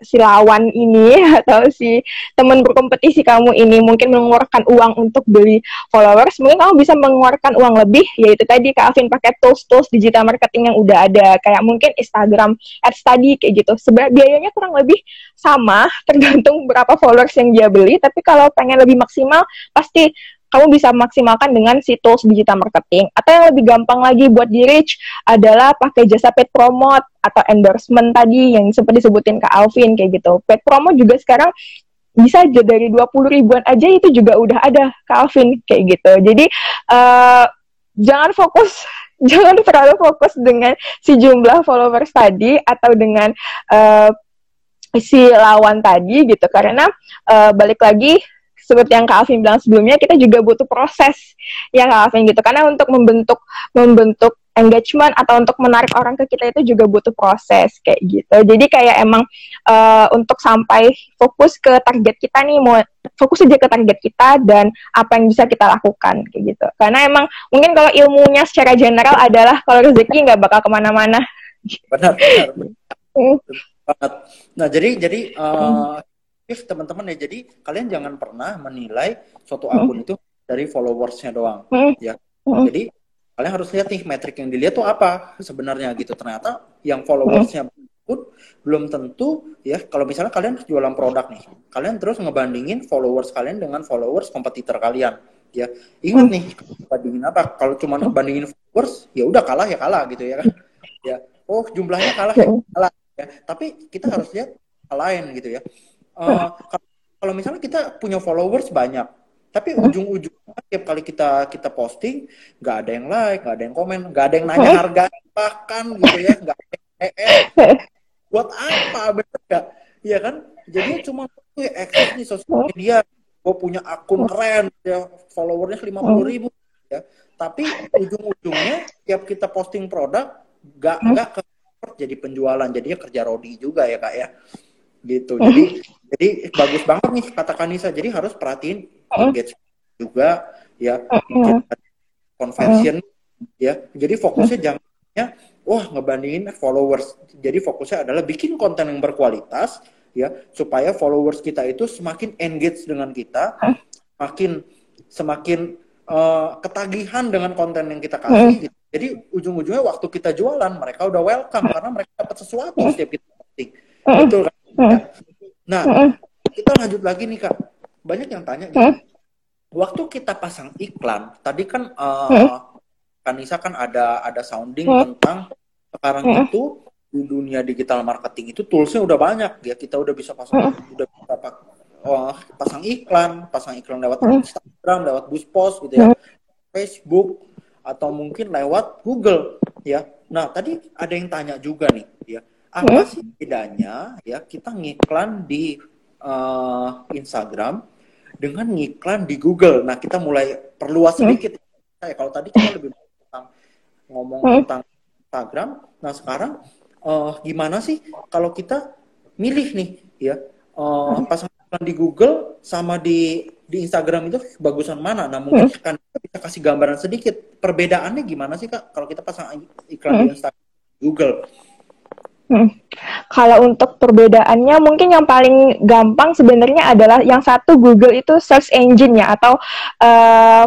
si lawan ini atau si teman berkompetisi kamu ini mungkin mengeluarkan uang untuk beli followers, mungkin kamu bisa mengeluarkan uang lebih, yaitu tadi Kak Alvin pakai tools-tools digital marketing yang udah ada, kayak mungkin Instagram ads tadi kayak gitu. Sebenarnya biayanya kurang lebih sama, tergantung berapa followers yang dia beli, tapi kalau pengen lebih maksimal, pasti kamu bisa maksimalkan dengan si tools digital marketing. Atau yang lebih gampang lagi buat di reach adalah pakai jasa paid promote atau endorsement tadi yang sempat disebutin ke Alvin kayak gitu. Paid promote juga sekarang bisa aja dari 20 ribuan aja itu juga udah ada ke Alvin kayak gitu. Jadi uh, jangan fokus jangan terlalu fokus dengan si jumlah followers tadi atau dengan uh, si lawan tadi gitu karena uh, balik lagi seperti yang Kak Alvin bilang sebelumnya, kita juga butuh proses ya Kak Alvin gitu. Karena untuk membentuk membentuk engagement atau untuk menarik orang ke kita itu juga butuh proses kayak gitu. Jadi kayak emang uh, untuk sampai fokus ke target kita nih mau fokus aja ke target kita dan apa yang bisa kita lakukan kayak gitu. Karena emang mungkin kalau ilmunya secara general adalah kalau rezeki nggak bakal ke mana-mana. Benar, benar, benar. Hmm. Nah jadi jadi uh, teman-teman ya. Jadi kalian jangan pernah menilai suatu akun itu dari followersnya doang, ya. Jadi kalian harus lihat nih metrik yang dilihat tuh apa sebenarnya gitu. Ternyata yang followersnya pun belum tentu ya. Kalau misalnya kalian jualan produk nih, kalian terus ngebandingin followers kalian dengan followers kompetitor kalian, ya. Ingat nih bandingin apa? Kalau cuma bandingin followers, ya udah kalah ya kalah gitu ya kan. Ya, oh jumlahnya kalah ya kalah. Ya. Tapi kita harus lihat hal lain gitu ya uh, kalau misalnya kita punya followers banyak tapi ujung-ujungnya tiap kali kita kita posting nggak ada yang like nggak ada yang komen nggak ada yang nanya harga bahkan gitu ya nggak ada yang eh, eh. buat apa bener gak iya kan? Jadi cuma tuh ya eksis nih sosial media. Gue punya akun keren ya followernya lima puluh ribu ya. Tapi ujung-ujungnya tiap kita posting produk nggak nggak ke jadi penjualan jadinya kerja rodi juga ya kak ya gitu. Jadi jadi bagus banget nih kata Kanisa. Jadi harus perhatiin engagement juga ya. Conversion ya. Jadi fokusnya jangannya wah ngebandingin followers. Jadi fokusnya adalah bikin konten yang berkualitas ya supaya followers kita itu semakin engage dengan kita semakin semakin uh, ketagihan dengan konten yang kita kasih gitu. jadi ujung-ujungnya waktu kita jualan mereka udah welcome karena mereka dapat sesuatu setiap kita posting. Betul kan Nah, kita lanjut lagi nih kak. Banyak yang tanya gitu. Waktu kita pasang iklan, tadi kan uh, Kanisa kan ada ada sounding tentang sekarang itu di dunia digital marketing itu toolsnya udah banyak. Ya kita udah bisa pasang udah bisa oh, pasang iklan pasang iklan lewat Instagram lewat Buspos gitu ya. Facebook atau mungkin lewat Google ya. Nah tadi ada yang tanya juga nih ya apa sih bedanya ya kita ngiklan di uh, Instagram dengan ngiklan di Google. Nah, kita mulai perluas sedikit. Ya, kalau tadi kita lebih tentang ngomong tentang Instagram, nah sekarang uh, gimana sih kalau kita milih nih ya uh, pasang iklan di Google sama di di Instagram itu bagusan mana? Nah mungkin Hmm. kan kita bisa kasih gambaran sedikit. Perbedaannya gimana sih kak? Kalau kita pasang iklan Hmm. di Instagram, Google. Hmm. Kalau untuk perbedaannya mungkin yang paling gampang sebenarnya adalah yang satu Google itu search engine ya atau eh,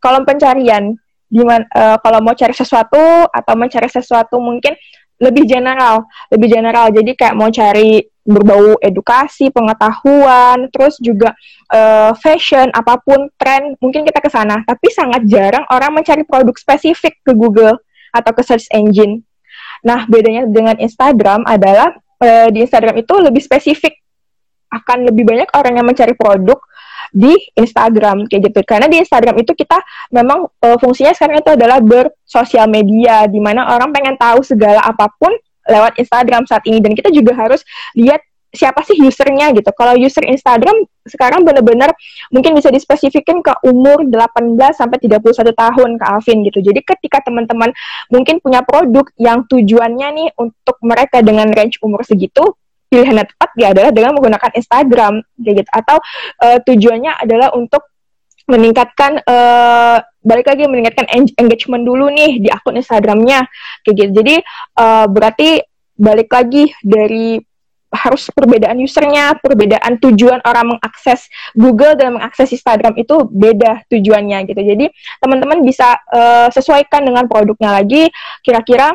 kolom pencarian. Di mana eh, kalau mau cari sesuatu atau mencari sesuatu mungkin lebih general, lebih general. Jadi kayak mau cari berbau edukasi, pengetahuan, terus juga eh, fashion, apa pun tren, mungkin kita ke sana. Tapi sangat jarang orang mencari produk spesifik ke Google atau ke search engine. Nah, bedanya dengan Instagram adalah eh, di Instagram itu lebih spesifik. Akan lebih banyak orang yang mencari produk di Instagram kayak gitu. Karena di Instagram itu kita memang eh, fungsinya sekarang itu adalah bersosial media di mana orang pengen tahu segala apa pun lewat Instagram saat ini dan kita juga harus lihat siapa sih usernya gitu. Kalau user Instagram sekarang benar-benar mungkin bisa dispesifikin ke umur 18 sampai 31 tahun ke Alvin gitu. Jadi ketika teman-teman mungkin punya produk yang tujuannya nih untuk mereka dengan range umur segitu, pilihan yang tepat ya adalah dengan menggunakan Instagram gitu. Atau eh, tujuannya adalah untuk meningkatkan eh, balik lagi meningkatkan en- engagement dulu nih di akun Instagramnya kayak gitu. Jadi eh, berarti balik lagi dari harus perbedaan usernya, perbedaan tujuan orang mengakses Google dan mengakses Instagram itu beda tujuannya gitu. Jadi teman-teman bisa eh, sesuaikan dengan produknya lagi. Kira-kira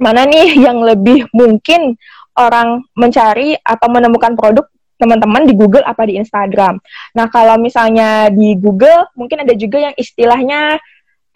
mana nih yang lebih mungkin orang mencari atau menemukan produk teman-teman di Google apa di Instagram. Nah kalau misalnya di Google mungkin ada juga yang istilahnya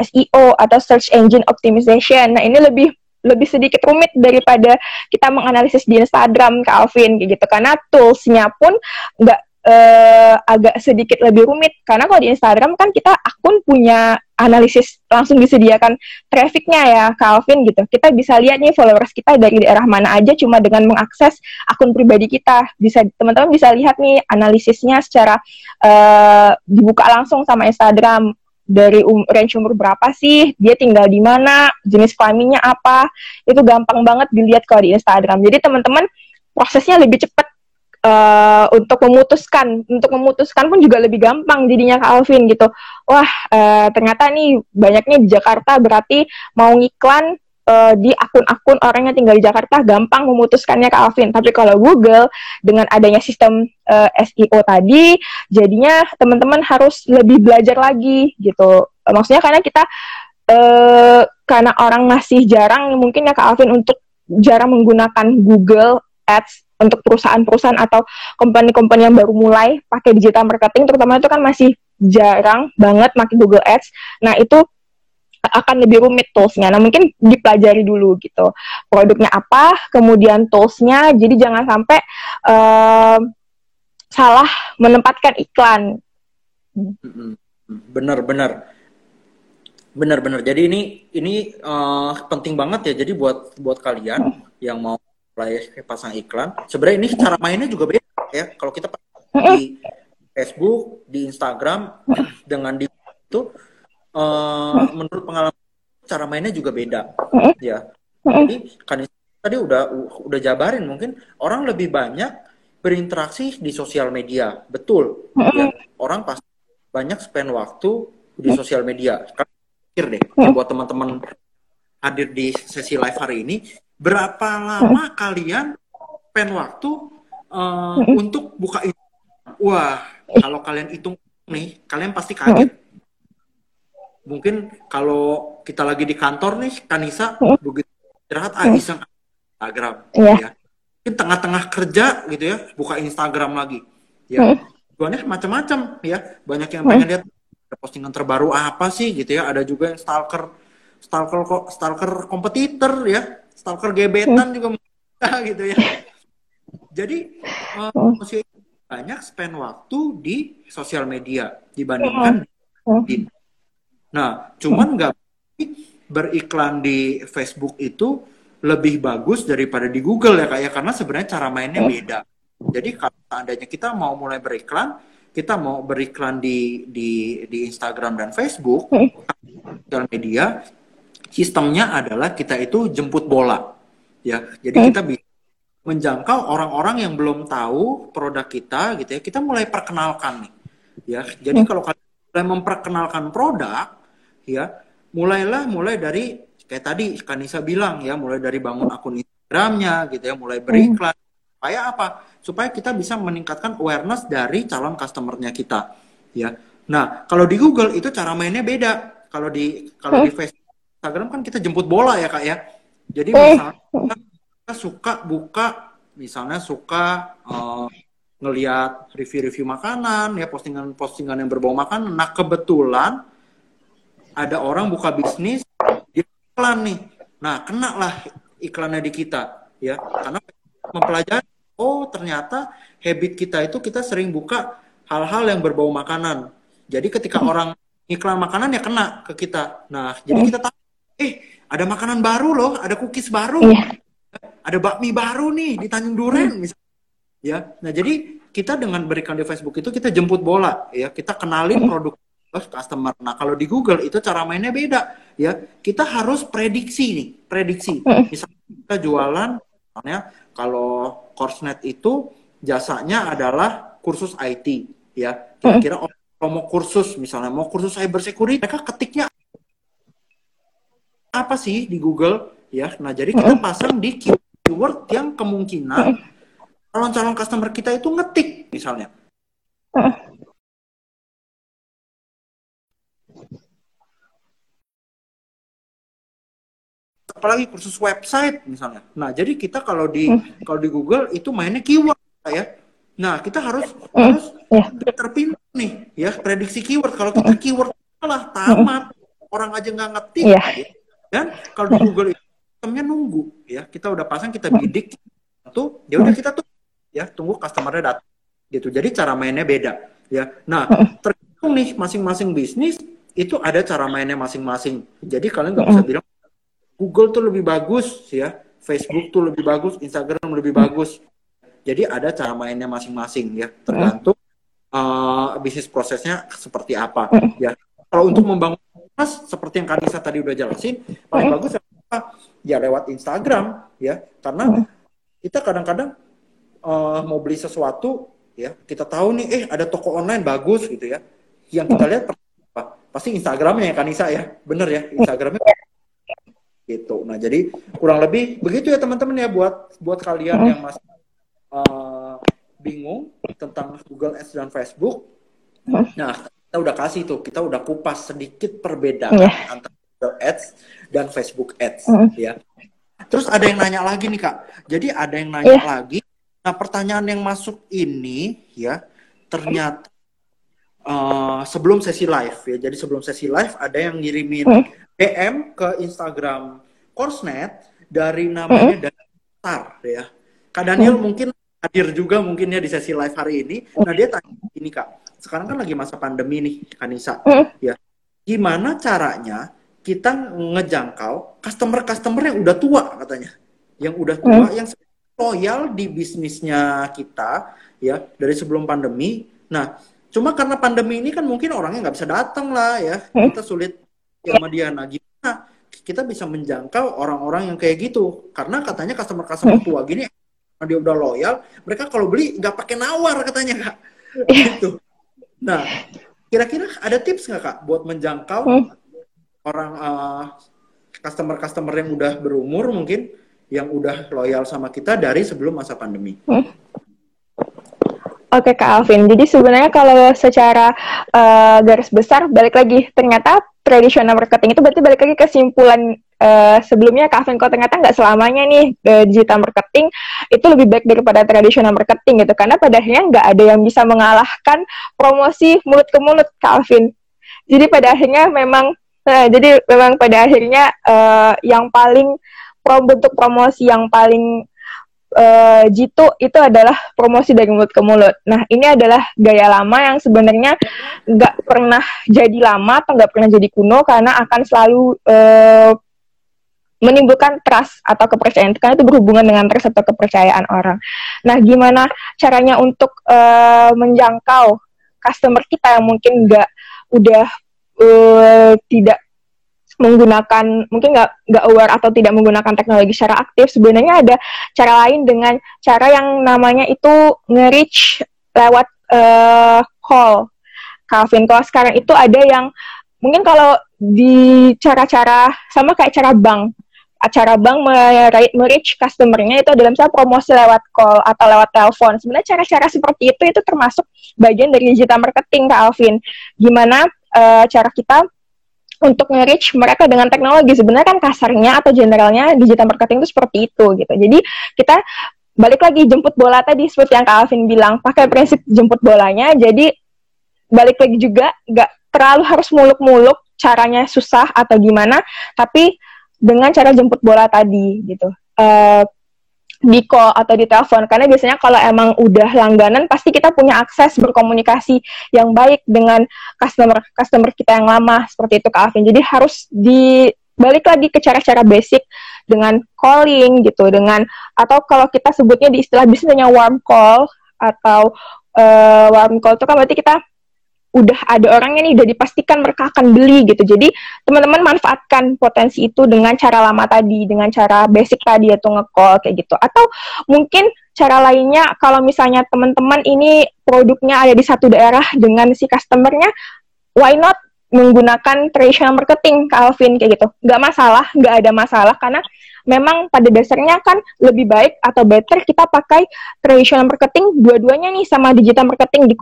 SEO atau Search Engine Optimization. Nah ini lebih lebih sedikit rumit daripada kita menganalisis di Instagram ke Alvin kayak gitu. Karena toolsnya pun nggak eh, agak sedikit lebih rumit. Karena kalau di Instagram kan kita akun punya analisis langsung disediakan trafficnya ya ke Alvin gitu. Kita bisa lihat nih followers kita dari daerah mana aja cuma dengan mengakses akun pribadi kita. Bisa teman-teman bisa lihat nih analisisnya secara eh, dibuka langsung sama Instagram dari um, range umur berapa sih, dia tinggal di mana, jenis kelaminnya apa, itu gampang banget dilihat kalau di Instagram. Jadi teman-teman prosesnya lebih cepat uh, untuk memutuskan, untuk memutuskan pun juga lebih gampang jadinya ke Alvin gitu. Wah uh, ternyata nih banyaknya di Jakarta berarti mau ngiklan uh, di akun-akun orang yang tinggal di Jakarta gampang memutuskannya ke Alvin. Tapi kalau Google dengan adanya sistem uh, SEO tadi, jadinya teman-teman harus lebih belajar lagi gitu. Maksudnya karena kita uh, karena orang masih jarang mungkin ya ke Alvin untuk jarang menggunakan Google Ads untuk perusahaan-perusahaan atau company-company yang baru mulai pakai digital marketing terutama itu kan masih jarang banget pakai Google Ads. Nah, itu akan lebih rumit toolsnya. Nah mungkin dipelajari dulu gitu produknya apa, kemudian toolsnya. Jadi jangan sampai uh, salah menempatkan iklan. Bener bener bener bener. Jadi ini ini uh, penting banget ya. Jadi buat buat kalian yang mau mulai pasang iklan, sebenarnya ini cara mainnya juga beda ya. Kalau kita di Facebook, di Instagram dengan di itu Uh, menurut pengalaman cara mainnya juga beda. Ya. Jadi kan tadi udah udah jabarin mungkin orang lebih banyak berinteraksi di sosial media. Betul. Ya orang pasti banyak spend waktu di sosial media. Pikir deh buat teman-teman hadir di sesi live hari ini berapa lama kalian spend waktu uh, untuk buka itu wah kalau kalian hitung nih kalian pasti kaget mungkin kalau kita lagi di kantor nih Kanisa hmm. begitu istirahat ah iseng Instagram yeah. ya. Mungkin tengah-tengah kerja gitu ya buka Instagram lagi ya. Tujuannya macam-macam ya. Banyak yang pengen lihat postingan terbaru apa sih gitu ya. Ada juga yang stalker stalker kok stalker kompetitor ya. Stalker gebetan juga gitu ya. Jadi uh, masih banyak spend waktu di sosial media dibandingkan di Nah, cuman nggak beriklan di Facebook itu lebih bagus daripada di Google ya kayak karena sebenarnya cara mainnya beda. Jadi kalau seandainya kita mau mulai beriklan, kita mau beriklan di di di Instagram dan Facebook, sosial media, sistemnya adalah kita itu jemput bola, ya. Jadi kita bisa menjangkau orang-orang yang belum tahu produk kita gitu ya. Kita mulai perkenalkan nih. Ya. Jadi hmm. kalau kalian mulai memperkenalkan produk ya, mulailah mulai dari kayak tadi Kanisa bilang ya, mulai dari bangun akun Instagramnya gitu ya, mulai beriklan. Hmm. Supaya apa? Supaya kita bisa meningkatkan awareness dari calon customernya kita. Ya. Nah, kalau di Google itu cara mainnya beda. Kalau di kalau di Facebook, Instagram kan kita jemput bola ya kak ya. Jadi misalnya kita suka buka, misalnya suka uh, ngelihat review-review makanan ya postingan-postingan yang berbau makanan. Nah kebetulan ada orang buka bisnis di iklan nih. Nah kena lah iklannya di kita ya karena mempelajari oh ternyata habit kita itu kita sering buka hal-hal yang berbau makanan jadi ketika hmm. orang iklan makanan ya kena ke kita. Nah, jadi hmm. kita tahu, eh ada makanan baru loh, ada cookies baru, yeah. ada bakmi baru nih di Tanjung Duren, hmm. misalnya. Ya, nah jadi kita dengan berikan di Facebook itu kita jemput bola, ya kita kenalin produk customer. Nah, kalau di Google itu cara mainnya beda, ya. Kita harus prediksi nih, prediksi. Misalnya kita jualan, misalnya kalau Coursenet itu jasanya adalah kursus IT, ya. Kira-kira kalau mau kursus misalnya mau kursus cyber security mereka ketiknya apa sih di Google ya nah jadi kita pasang di keyword yang kemungkinan calon-calon customer kita itu ngetik misalnya apalagi kursus website misalnya nah jadi kita kalau di kalau di Google itu mainnya keyword ya Nah, kita harus mm. harus yeah. terpintar nih ya prediksi keyword. Kalau kita keyword salah tamat, orang aja nggak ngetik. Yeah. Ya. Dan kalau di Google itu sistemnya nunggu ya. Kita udah pasang, kita bidik tuh, ya udah kita tuh ya tunggu customernya datang gitu. Jadi cara mainnya beda ya. Nah, tergantung nih masing-masing bisnis itu ada cara mainnya masing-masing. Jadi kalian nggak bisa bilang Google tuh lebih bagus ya, Facebook tuh lebih bagus, Instagram lebih bagus. Jadi ada cara mainnya masing-masing ya, tergantung uh, bisnis prosesnya seperti apa ya. Kalau untuk membangun mas seperti yang Kanisa tadi udah jelasin, paling bagus apa? Ya lewat Instagram ya, karena kita kadang-kadang uh, mau beli sesuatu ya, kita tahu nih eh ada toko online bagus gitu ya. Yang kita lihat apa? Pasti Instagramnya ya Kanisa ya, bener ya Instagramnya gitu. Nah jadi kurang lebih begitu ya teman-teman ya buat buat kalian yang masih uh, bingung tentang Google Ads dan Facebook, nah kita udah kasih tuh, kita udah kupas sedikit perbedaan yeah. antara Google Ads dan Facebook Ads, mm. ya. Terus ada yang nanya lagi nih kak, jadi ada yang nanya yeah. lagi. Nah pertanyaan yang masuk ini ya ternyata uh, sebelum sesi live ya, jadi sebelum sesi live ada yang ngirimin mm. DM ke Instagram Coursenet dari namanya mm. Datar ya. Kak Daniel mm. mungkin hadir juga mungkin ya di sesi live hari ini. Nah dia tanya ini kak, sekarang kan lagi masa pandemi nih Kanisa, mm. ya gimana caranya kita ngejangkau customer-customer yang udah tua katanya, yang udah tua, mm. yang loyal di bisnisnya kita ya dari sebelum pandemi. Nah cuma karena pandemi ini kan mungkin orangnya nggak bisa datang lah ya, mm. kita sulit ya sama dia. Nah gimana kita bisa menjangkau orang-orang yang kayak gitu? Karena katanya customer-customer tua gini dia udah loyal, mereka kalau beli nggak pakai nawar katanya kak. Iya. gitu. Nah, kira-kira ada tips nggak kak buat menjangkau hmm. orang uh, customer-customer yang udah berumur mungkin yang udah loyal sama kita dari sebelum masa pandemi? Oke Kak Alvin, jadi sebenarnya kalau secara uh, garis besar balik lagi ternyata tradisional marketing itu berarti balik lagi kesimpulan uh, sebelumnya Kak Vinko ternyata nggak selamanya nih uh, digital marketing itu lebih baik daripada tradisional marketing gitu karena pada akhirnya nggak ada yang bisa mengalahkan promosi mulut ke mulut Kak Alvin. Jadi pada akhirnya memang uh, jadi memang pada akhirnya uh, yang paling pro bentuk promosi yang paling uh, itu adalah promosi dari mulut ke mulut. Nah, ini adalah gaya lama yang sebenarnya nggak pernah jadi lama atau nggak pernah jadi kuno karena akan selalu uh, menimbulkan trust atau kepercayaan karena itu berhubungan dengan trust atau kepercayaan orang. Nah, gimana caranya untuk uh, menjangkau customer kita yang mungkin nggak udah uh, tidak menggunakan mungkin nggak nggak aware atau tidak menggunakan teknologi secara aktif sebenarnya ada cara lain dengan cara yang namanya itu nge-reach lewat uh, call Calvin kalau sekarang itu ada yang mungkin kalau di cara-cara sama kayak cara bank acara bank merich customernya itu dalam misalnya promosi lewat call atau lewat telepon. Sebenarnya cara-cara seperti itu itu termasuk bagian dari digital marketing, Kak Alvin. Gimana uh, cara kita untuk nge-reach mereka dengan teknologi. Sebenarnya kan kasarnya atau generalnya digital marketing itu seperti itu gitu. Jadi kita balik lagi jemput bola tadi seperti yang Kak Alvin bilang, pakai prinsip jemput bolanya. Jadi balik lagi juga nggak terlalu harus muluk-muluk caranya susah atau gimana, tapi dengan cara jemput bola tadi gitu. Uh, di call atau di telepon karena biasanya kalau emang udah langganan pasti kita punya akses berkomunikasi yang baik dengan customer customer kita yang lama seperti itu Kak Alvin. Jadi harus di balik lagi ke cara-cara basic dengan calling gitu dengan atau kalau kita sebutnya di istilah bisnisnya warm call atau uh, warm call itu kan berarti kita udah ada orangnya nih udah dipastikan mereka akan beli gitu. Jadi teman-teman manfaatkan potensi itu dengan cara lama tadi, dengan cara basic tadi atau nge-call kayak gitu. Atau mungkin cara lainnya kalau misalnya teman-teman ini produknya ada di satu daerah dengan si customernya, why not menggunakan traditional marketing Calvin kayak gitu. Nggak masalah, nggak ada masalah karena memang pada dasarnya kan lebih baik atau better kita pakai traditional marketing dua-duanya nih sama digital marketing di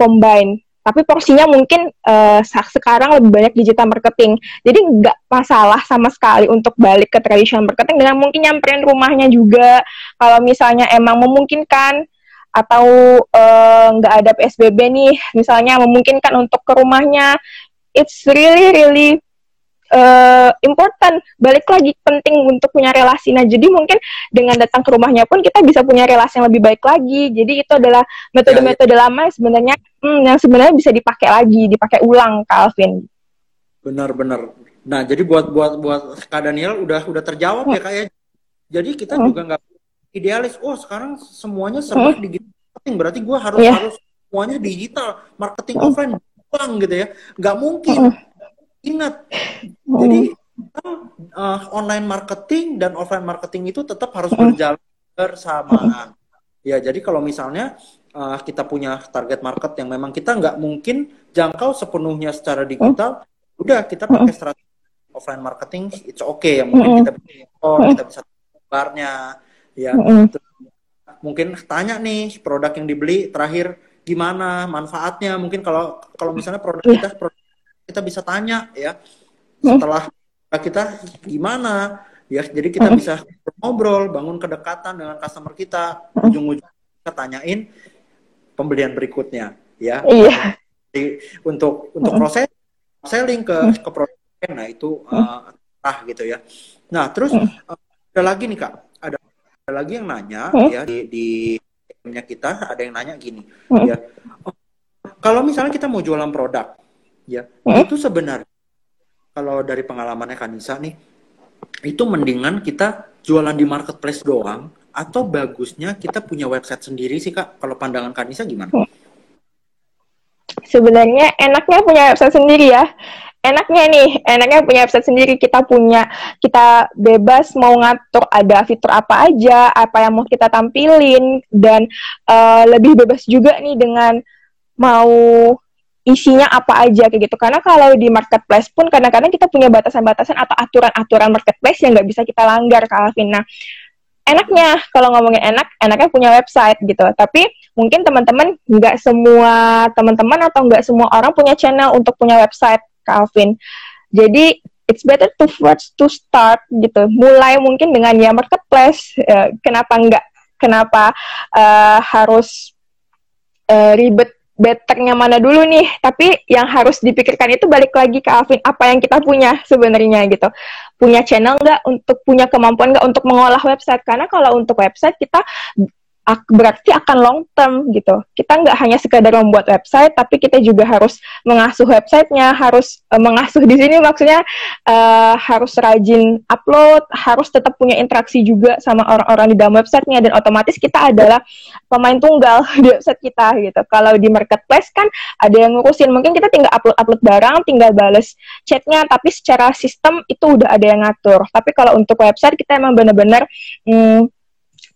tapi porsinya mungkin uh, sekarang lebih banyak digital marketing. Jadi nggak masalah sama sekali untuk balik ke traditional marketing dengan mungkin nyamperin rumahnya juga. Kalau misalnya emang memungkinkan atau eh, nggak uh, ada PSBB nih, misalnya memungkinkan untuk ke rumahnya, it's really really uh, important. Balik lagi penting untuk punya relasi. Nah jadi mungkin dengan datang ke rumahnya pun kita bisa punya relasi yang lebih baik lagi. Jadi itu adalah metode-metode lama sebenarnya hmm, yang sebenarnya bisa dipakai lagi dipakai ulang Calvin benar-benar nah jadi buat buat buat Kak Daniel udah udah terjawab hmm. ya kayak ya. jadi kita hmm. juga nggak idealis oh sekarang semuanya serba hmm. digital marketing berarti gue harus yeah. harus semuanya digital marketing hmm. offline uang gitu ya nggak mungkin hmm Ingat, oh. jadi uh, online marketing dan offline marketing itu tetap harus oh. berjalan bersamaan. Ya, jadi kalau misalnya uh, kita punya target market yang memang kita nggak mungkin jangkau sepenuhnya secara digital, oh. udah kita pakai strategi offline marketing, it's okay. Yang mungkin kita bisa oh, kita bisa barnya, ya. mungkin tanya nih produk yang dibeli terakhir gimana manfaatnya. Mungkin kalau kalau misalnya produk kita produk kita bisa tanya ya. Setelah kita gimana? Ya jadi kita bisa ngobrol bangun kedekatan dengan customer kita. Ujung-ujung kita tanyain pembelian berikutnya ya. Iya. jadi untuk untuk proses selling ke ke produk nah itu uh, ah gitu ya. Nah terus uh, ada lagi nih kak. Ada ada lagi yang nanya ya di di kita ada yang nanya gini ya. Oh, kalau misalnya kita mau jualan produk ya itu sebenarnya kalau dari pengalamannya Kanisa nih itu mendingan kita jualan di marketplace doang atau bagusnya kita punya website sendiri sih kak kalau pandangan Kanisa gimana? Hmm. Sebenarnya enaknya punya website sendiri ya enaknya nih, enaknya punya website sendiri. Kita punya, kita bebas mau ngatur ada fitur apa aja, apa yang mau kita tampilin, dan uh, lebih bebas juga nih dengan mau isinya apa aja kayak gitu karena kalau di marketplace pun kadang-kadang kita punya batasan-batasan atau aturan-aturan marketplace yang nggak bisa kita langgar Kak Alvin nah enaknya. Kalau ngomongin enak enaknya punya website gitu. Tapi mungkin teman-teman nggak semua teman-teman atau nggak semua orang punya channel untuk punya website Kak Alvin. Jadi it's better to first to start gitu. Mulai mungkin dengan ya marketplace. Uh, kenapa nggak kenapa uh, harus uh, ribet betternya mana dulu nih? Tapi yang harus dipikirkan itu balik lagi ke Alvin apa yang kita punya sebenarnya gitu. Punya channel nggak? Untuk punya kemampuan nggak untuk mengolah website? Karena kalau untuk website kita berarti akan long term gitu. Kita nggak hanya sekadar membuat website, tapi kita juga harus mengasuh websitenya, harus uh, mengasuh di sini maksudnya uh, harus rajin upload, harus tetap punya interaksi juga sama orang-orang di dalam websitenya, dan otomatis kita adalah pemain tunggal di website kita gitu. Kalau di marketplace kan ada yang ngurusin, mungkin kita tinggal upload-upload barang, tinggal bales chatnya, tapi secara sistem itu udah ada yang ngatur. Tapi kalau untuk website kita emang benar-benar hmm,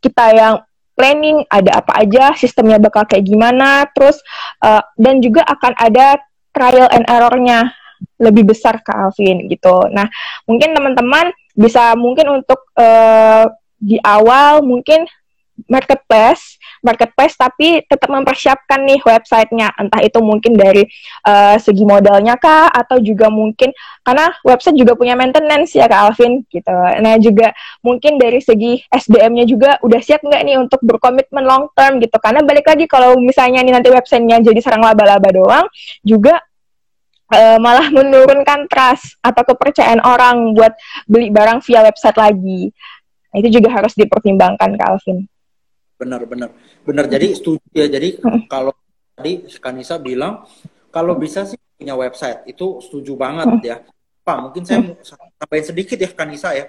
kita yang planning ada apa aja, sistemnya bakal kayak gimana, terus uh, dan juga akan ada trial and errornya lebih besar ke Alvin gitu. Nah, mungkin teman-teman bisa mungkin untuk uh, di awal mungkin marketplace marketplace tapi tetap mempersiapkan nih websitenya. Entah itu mungkin dari uh, segi modalnya kah atau juga mungkin karena website juga punya maintenance ya kak Alvin gitu. Nah juga mungkin dari segi SDM-nya juga udah siap nggak nih untuk berkomitmen long term gitu. Karena balik lagi kalau misalnya nih nanti websitenya jadi sarang laba-laba doang juga uh, malah menurunkan trust atau kepercayaan orang buat beli barang via website lagi. Nah, itu juga harus dipertimbangkan, Kak Alvin benar benar. Benar jadi setuju ya. Jadi kalau tadi Kanisa bilang kalau bisa sih punya website itu setuju banget ya. Pak mungkin saya tambahin sedikit ya Kanisa ya.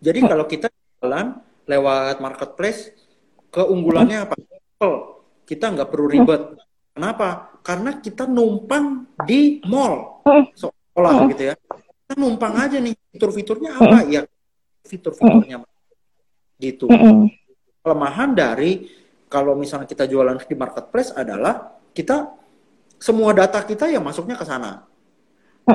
Jadi kalau kita jalan lewat marketplace keunggulannya apa? Kita nggak perlu ribet. Kenapa? Karena kita numpang di mall. Seolah gitu ya. Kita numpang aja nih fitur-fiturnya apa? Ya fitur-fiturnya gitu kelemahan dari kalau misalnya kita jualan di marketplace adalah kita semua data kita ya masuknya ke sana.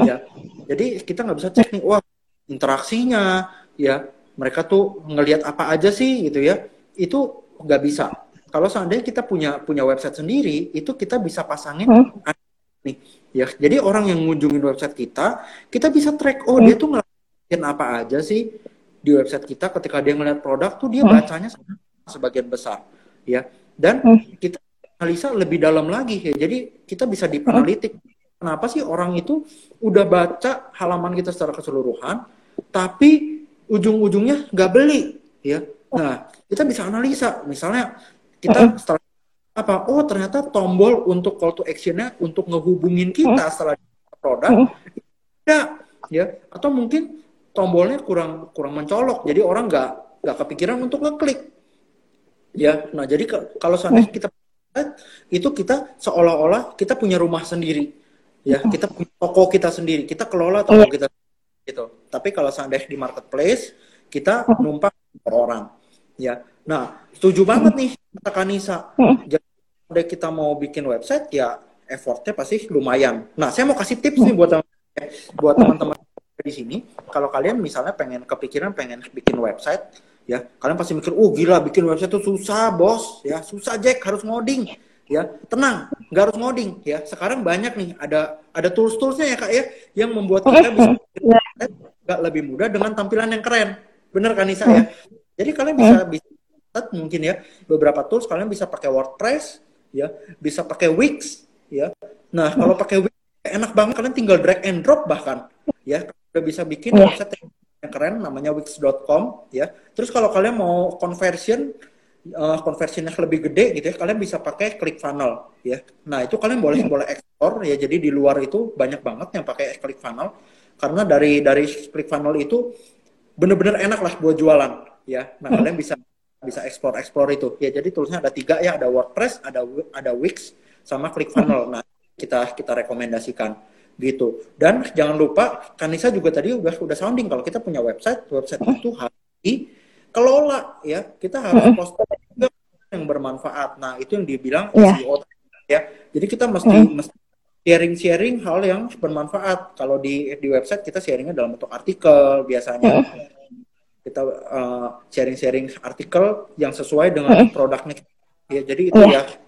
Ya. Jadi kita nggak bisa cek nih wah interaksinya ya. Mereka tuh ngelihat apa aja sih gitu ya. Itu nggak bisa. Kalau seandainya kita punya punya website sendiri itu kita bisa pasangin nih ya. Jadi orang yang ngunjungin website kita kita bisa track oh dia tuh ngeliatin apa aja sih di website kita. Ketika dia ngeliat produk tuh dia bacanya sebagian besar ya. Dan hmm. kita analisa lebih dalam lagi ya. Jadi kita bisa dianalitik kenapa sih orang itu udah baca halaman kita secara keseluruhan tapi ujung-ujungnya nggak beli ya. Nah kita bisa analisa. Misalnya kita hmm. setelah apa? Oh ternyata tombol untuk call to actionnya untuk ngehubungin kita setelah produk tidak ya. Atau mungkin tombolnya kurang kurang mencolok. Jadi orang nggak nggak kepikiran untuk ngeklik ya nah jadi kalau seandainya kita itu kita seolah-olah kita punya rumah sendiri. Ya kita punya toko kita sendiri. Kita kelola toko iya. kita gitu. Tapi kalau seandainya di marketplace kita numpang per orang. Ya nah setuju banget nih kata Kanisa jadi kalau kita mau bikin website ya effortnya pasti lumayan. Nah saya mau kasih tips nih buat buat teman-teman di sini. Kalau kalian misalnya pengen kepikiran pengen bikin website ya kalian pasti mikir oh gila bikin website itu susah bos. Ya susah Jack harus ngoding. Ya tenang nggak harus ngoding. Ya sekarang banyak nih ada ada tools toolsnya ya kak ya yang membuat kita bisa nggak lebih mudah dengan tampilan yang keren. Bener kan Nisa ya? Jadi kalian bisa bisa mungkin ya beberapa tools kalian bisa pakai WordPress ya bisa pakai Wix ya. Nah kalau pakai Wix enak banget kalian tinggal drag and drop bahkan ya. Udah bisa bikin website yang yang keren namanya wix.com ya. Terus kalau kalian mau conversion uh, conversionnya lebih gede gitu ya, kalian bisa pakai click funnel ya. Nah, itu kalian boleh boleh ekspor ya. Jadi di luar itu banyak banget yang pakai click funnel karena dari dari click funnel itu bener-bener enak lah buat jualan ya. Nah, kalian bisa bisa ekspor ekspor itu ya. Jadi tulisnya ada tiga ya, ada WordPress, ada ada Wix sama click funnel. Nah, kita kita rekomendasikan gitu. Dan jangan lupa Kanisa juga tadi udah udah sounding kalau kita punya website, website itu harus dikelola ya. Kita harus post juga yang bermanfaat. Nah, itu yang dibilang yeah. SEO ya. Jadi kita mesti mm. mesti sharing-sharing hal yang bermanfaat. Kalau di di website kita sharingnya dalam bentuk artikel biasanya. Mm. Kita uh, sharing-sharing artikel yang sesuai dengan mm. produknya. Ya, jadi itu yeah. ya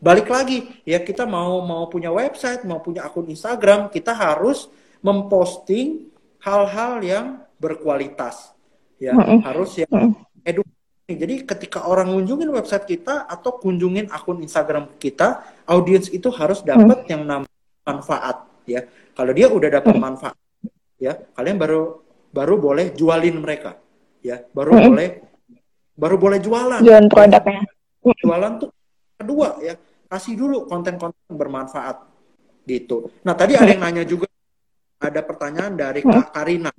balik lagi ya kita mau mau punya website mau punya akun Instagram kita harus memposting hal-hal yang berkualitas ya mm-hmm. harus yang edukasi jadi ketika orang kunjungin website kita atau kunjungin akun Instagram kita audiens itu harus dapat mm-hmm. yang namanya manfaat ya kalau dia udah dapat mm-hmm. manfaat ya kalian baru baru boleh jualin mereka ya baru boleh baru boleh jualan. Jualan produknya. Jualan tuh kedua ya, kasih dulu konten-konten bermanfaat gitu. Nah tadi ada yang nanya juga, ada pertanyaan dari Kak Karina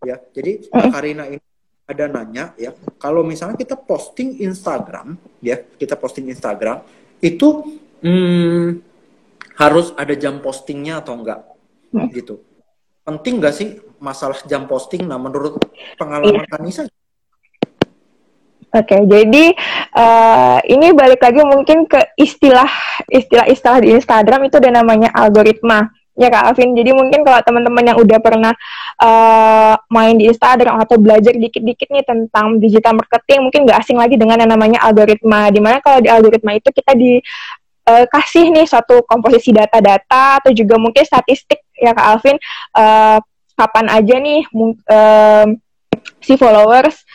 ya. Jadi Kak Karina ini ada nanya ya, kalau misalnya kita posting Instagram ya, kita posting Instagram itu hmm, harus ada jam postingnya atau enggak gitu. Penting nggak sih masalah jam posting? Nah menurut pengalaman Iya. Kanisa Oke, jadi uh, ini balik lagi mungkin ke istilah istilah-istilah di Instagram itu ada namanya algoritma ya Kak Alvin. Jadi mungkin kalau teman-teman yang udah pernah uh, main di Instagram atau belajar dikit-dikit nih tentang digital marketing, mungkin nggak asing lagi dengan yang namanya algoritma. Di mana kalau di algoritma itu kita di uh, kasih nih suatu komposisi data-data atau juga mungkin statistik ya Kak Alvin uh, kapan aja nih uh, si followers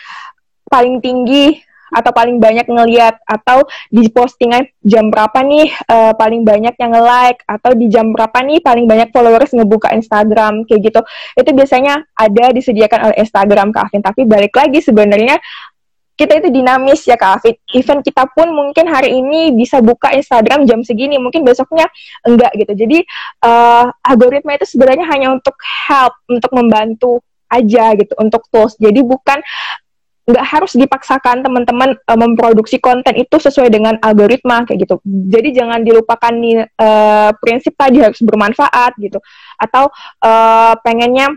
paling tinggi atau paling banyak ngeliat atau di postingan jam berapa nih uh, paling banyak yang nge-like atau di jam berapa nih paling banyak followers ngebuka Instagram kayak gitu itu biasanya ada disediakan oleh Instagram Kak Afin tapi balik lagi sebenarnya kita itu dinamis ya Kak Afid. Event kita pun mungkin hari ini bisa buka Instagram jam segini, mungkin besoknya enggak gitu. Jadi uh, algoritma itu sebenarnya hanya untuk help, untuk membantu aja gitu, untuk tools. Jadi bukan nggak harus dipaksakan teman-teman uh, memproduksi konten itu sesuai dengan algoritma kayak gitu. Jadi jangan dilupakan nih uh, prinsip tadi harus bermanfaat gitu. Atau uh, pengennya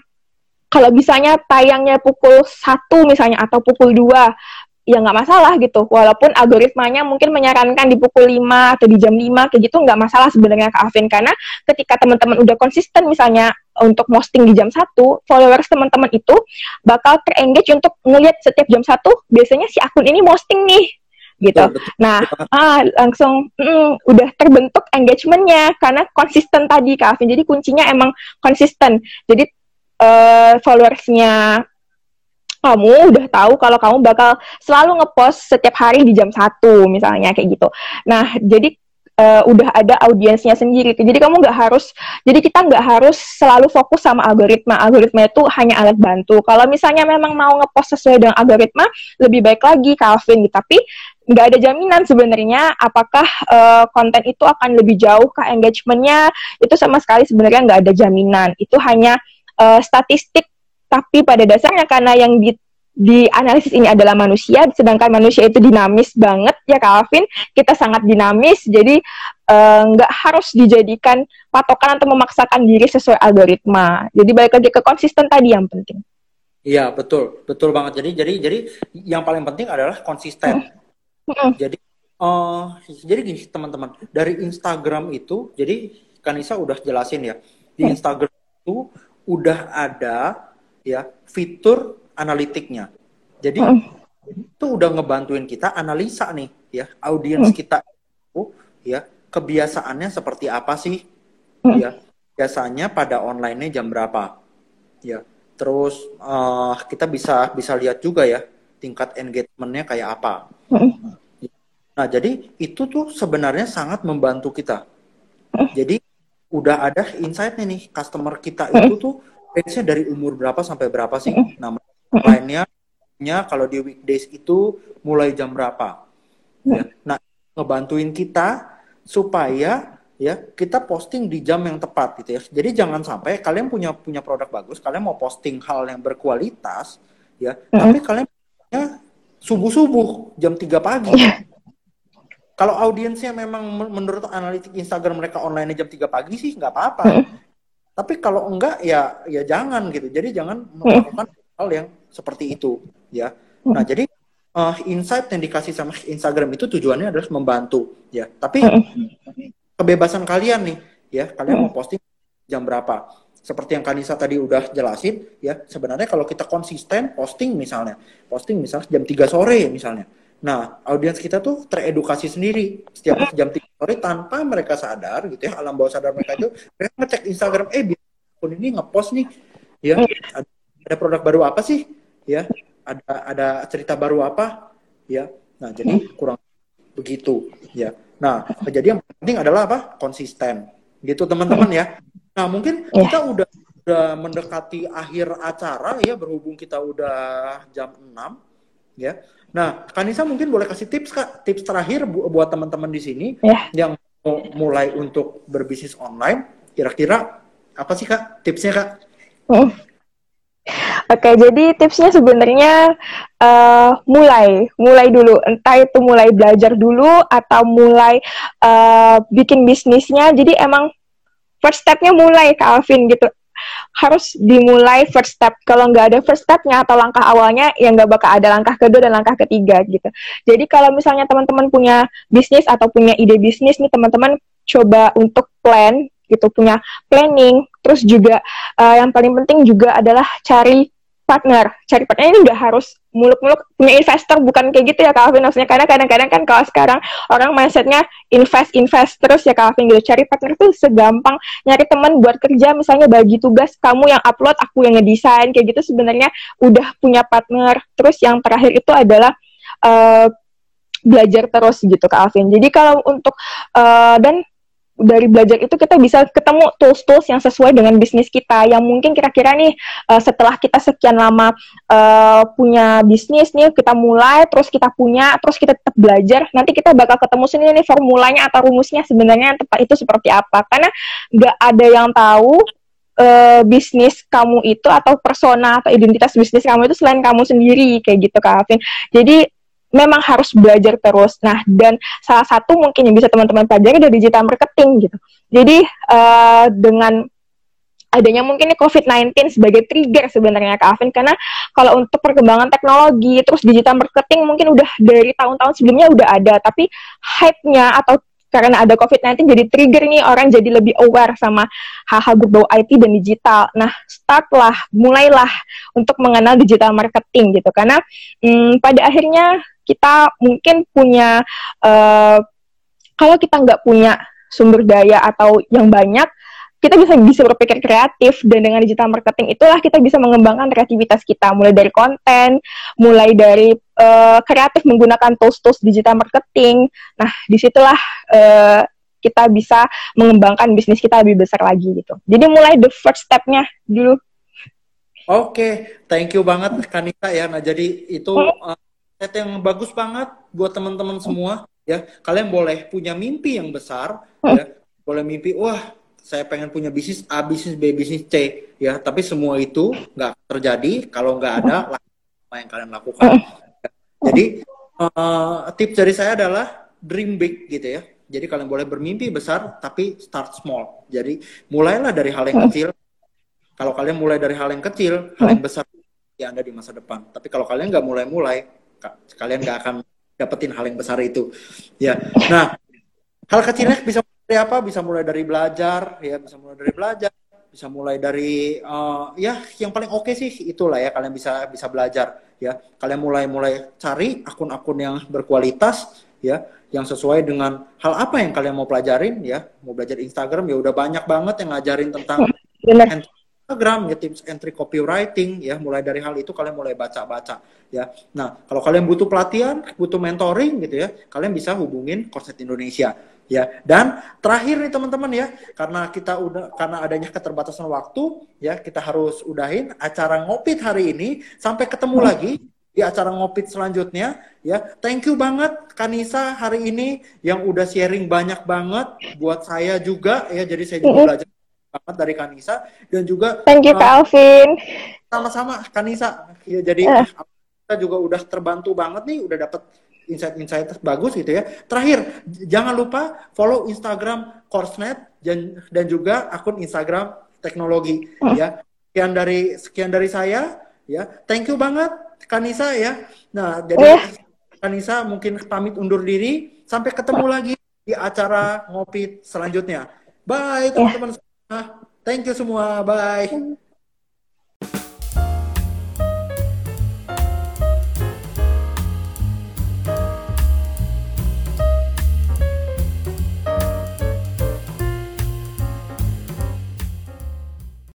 kalau bisanya tayangnya pukul satu misalnya atau pukul 2 ya nggak masalah gitu walaupun algoritmanya mungkin menyarankan di pukul 5 atau di jam 5 kayak gitu nggak masalah sebenarnya Kak Afin karena ketika teman-teman udah konsisten misalnya untuk posting di jam 1 followers teman-teman itu bakal terengage untuk ngelihat setiap jam 1 biasanya si akun ini posting nih gitu. Betul, betul, nah, ah langsung mm, udah terbentuk engagementnya karena konsisten tadi Kak Afin. Jadi kuncinya emang konsisten. Jadi uh, followersnya kamu udah tahu kalau kamu bakal selalu ngepost setiap hari di jam satu misalnya kayak gitu. Nah, jadi uh, udah ada audiensnya sendiri. Jadi kamu nggak harus, jadi kita nggak harus selalu fokus sama algoritma. Algoritma itu hanya alat bantu. Kalau misalnya memang mau ngepost sesuai dengan algoritma, lebih baik lagi Calvin. Tapi nggak ada jaminan sebenarnya apakah uh, konten itu akan lebih jauh ke engagementnya. Itu sama sekali sebenarnya nggak ada jaminan. Itu hanya uh, statistik tapi pada dasarnya karena yang di di analisis ini adalah manusia, sedangkan manusia itu dinamis banget ya Calvin, kita sangat dinamis, jadi nggak uh, harus dijadikan patokan atau memaksakan diri sesuai algoritma. Jadi balik lagi ke konsisten tadi yang penting. Iya betul, betul banget. Jadi jadi jadi yang paling penting adalah konsisten. Hmm. Jadi uh, jadi gini teman-teman dari Instagram itu, jadi Kanisa udah jelasin ya di Instagram itu udah ada ya fitur analitiknya. Jadi mm. itu udah ngebantuin kita analisa nih ya audiens mm. kita itu ya kebiasaannya seperti apa sih mm. ya biasanya pada online-nya jam berapa ya terus uh, kita bisa bisa lihat juga ya tingkat engagement-nya kayak apa. Nah jadi itu tuh sebenarnya sangat membantu kita. Jadi udah ada insight-nya nih customer kita itu tuh range-nya dari umur berapa sampai berapa sih? Nama lainnya nya kalau di weekdays itu mulai jam berapa? Ya. Nah, ngebantuin kita supaya ya kita posting di jam yang tepat gitu ya. Jadi jangan sampai kalian punya punya produk bagus, kalian mau posting hal yang berkualitas ya, tapi kalian punya subuh-subuh jam 3 pagi. Kalau audiensnya memang menurut analitik Instagram mereka online jam 3 pagi sih nggak apa-apa. Tapi kalau enggak ya ya jangan gitu. Jadi jangan melakukan hal yang seperti itu ya. Nah, jadi uh, insight yang dikasih sama Instagram itu tujuannya adalah membantu ya. Tapi kebebasan kalian nih ya, kalian mau posting jam berapa? Seperti yang Kanisa tadi udah jelasin ya, sebenarnya kalau kita konsisten posting misalnya, posting misalnya jam 3 sore misalnya. Nah, audiens kita tuh teredukasi sendiri setiap jam 3 sore tanpa mereka sadar gitu ya, alam bawah sadar mereka itu mereka ngecek Instagram, eh akun ini ngepost nih, ya ada, ada produk baru apa sih, ya ada ada cerita baru apa, ya. Nah, jadi kurang begitu, ya. Nah, jadi yang penting adalah apa? Konsisten, gitu teman-teman ya. Nah, mungkin kita udah udah mendekati akhir acara ya, berhubung kita udah jam 6 ya. Nah, Kanisa mungkin boleh kasih tips Kak, tips terakhir bu buat teman-teman di sini yeah. yang mau mulai untuk berbisnis online. Kira-kira apa sih Kak tipsnya Kak? Hmm. Oke, jadi tipsnya sebenarnya uh, mulai, mulai dulu. Entah itu mulai belajar dulu atau mulai uh, bikin bisnisnya. Jadi emang first stepnya mulai, Kak Alvin gitu. Harus dimulai first step. Kalau nggak ada first stepnya atau langkah awalnya, ya nggak bakal ada langkah kedua dan langkah ketiga gitu. Jadi kalau misalnya teman-teman punya bisnis atau punya ide bisnis nih, teman-teman coba untuk plan gitu punya planning terus juga uh, yang paling penting juga adalah cari partner. Cari partner ini nggak harus muluk-muluk punya investor bukan kayak gitu ya Kak Alvin. Maksudnya karena kadang-kadang kan kalau sekarang orang mindsetnya invest invest terus ya Kak Alvin gitu. Cari partner tuh segampang. Nyari teman buat kerja misalnya bagi tugas kamu yang upload aku yang ngedesain kayak gitu sebenarnya udah punya partner. Terus yang terakhir itu adalah uh, belajar terus gitu Kak Alvin. Jadi kalau untuk uh, dan dari belajar itu kita bisa ketemu tools-tools yang sesuai dengan bisnis kita yang mungkin kira-kira nih uh, setelah kita sekian lama uh, punya bisnis nih kita mulai terus kita punya terus kita tetap belajar nanti kita bakal ketemu sini nih formulanya atau rumusnya sebenarnya tepat itu seperti apa. Karena nggak ada yang tahu uh, bisnis kamu itu atau persona atau identitas bisnis kamu itu selain kamu sendiri kayak gitu Kak Alvin. Jadi memang harus belajar terus. Nah, dan salah satu mungkin yang bisa teman-teman pelajari dari digital marketing gitu. Jadi uh, dengan adanya mungkin COVID-19 sebagai trigger sebenarnya Kak Alvin karena kalau untuk perkembangan teknologi terus digital marketing mungkin udah dari tahun-tahun sebelumnya udah ada tapi hype-nya atau karena ada COVID-19 jadi trigger nih orang jadi lebih aware sama hal-hal berbau IT dan digital. Nah, startlah, mulailah untuk mengenal digital marketing gitu karena hmm, pada akhirnya kita mungkin punya uh, kalau kita nggak punya sumber daya atau yang banyak kita bisa bisa berpikir kreatif dan dengan digital marketing itulah kita bisa mengembangkan kreativitas kita. Mulai dari konten mulai dari uh, kreatif menggunakan tools-tools digital marketing. Nah di situlah uh, kita bisa mengembangkan bisnis kita lebih besar lagi gitu. Jadi mulai the first stepnya dulu. Oke, okay. thank you banget Kanita ya. Nah, jadi itu uh, set yang bagus banget buat teman-teman semua ya. Kalian boleh punya mimpi yang besar ya. Boleh mimpi wah saya pengen punya bisnis A bisnis B bisnis C ya. Tapi semua itu nggak terjadi. Kalau nggak ada apa yang kalian lakukan. Jadi uh, tips dari saya adalah dream big gitu ya. Jadi kalian boleh bermimpi besar tapi start small. Jadi mulailah dari hal yang kecil. Kalau kalian mulai dari hal yang kecil hal yang besar ya anda di masa depan. Tapi kalau kalian nggak mulai-mulai kalian nggak akan dapetin hal yang besar itu. Ya. Nah hal kecilnya bisa dari apa? Bisa mulai dari belajar ya bisa mulai dari belajar bisa mulai dari uh, ya yang paling oke okay sih itulah ya kalian bisa bisa belajar ya. Kalian mulai mulai cari akun-akun yang berkualitas ya yang sesuai dengan hal apa yang kalian mau pelajarin ya. Mau belajar Instagram ya udah banyak banget yang ngajarin tentang Instagram ya tips entry copywriting ya. Mulai dari hal itu kalian mulai baca-baca ya. Nah, kalau kalian butuh pelatihan, butuh mentoring gitu ya, kalian bisa hubungin Korset Indonesia ya. Dan terakhir nih teman-teman ya, karena kita udah karena adanya keterbatasan waktu ya, kita harus udahin acara ngopit hari ini sampai ketemu hmm. lagi di acara ngopit selanjutnya ya. Thank you banget Kanisa hari ini yang udah sharing banyak banget buat saya juga ya. Jadi saya juga belajar banget dari Kanisa dan juga Thank you uh, Alvin. Sama-sama Kanisa. Ya jadi uh. kita juga udah terbantu banget nih udah dapat insight-insight bagus gitu ya. Terakhir, jangan lupa follow Instagram Coursenet dan dan juga akun Instagram teknologi uh. ya. Sekian dari sekian dari saya ya. Thank you banget Kanisa ya. Nah, jadi uh. Kanisa mungkin pamit undur diri sampai ketemu lagi di acara ngopi selanjutnya. Bye teman-teman. Thank you semua. Bye.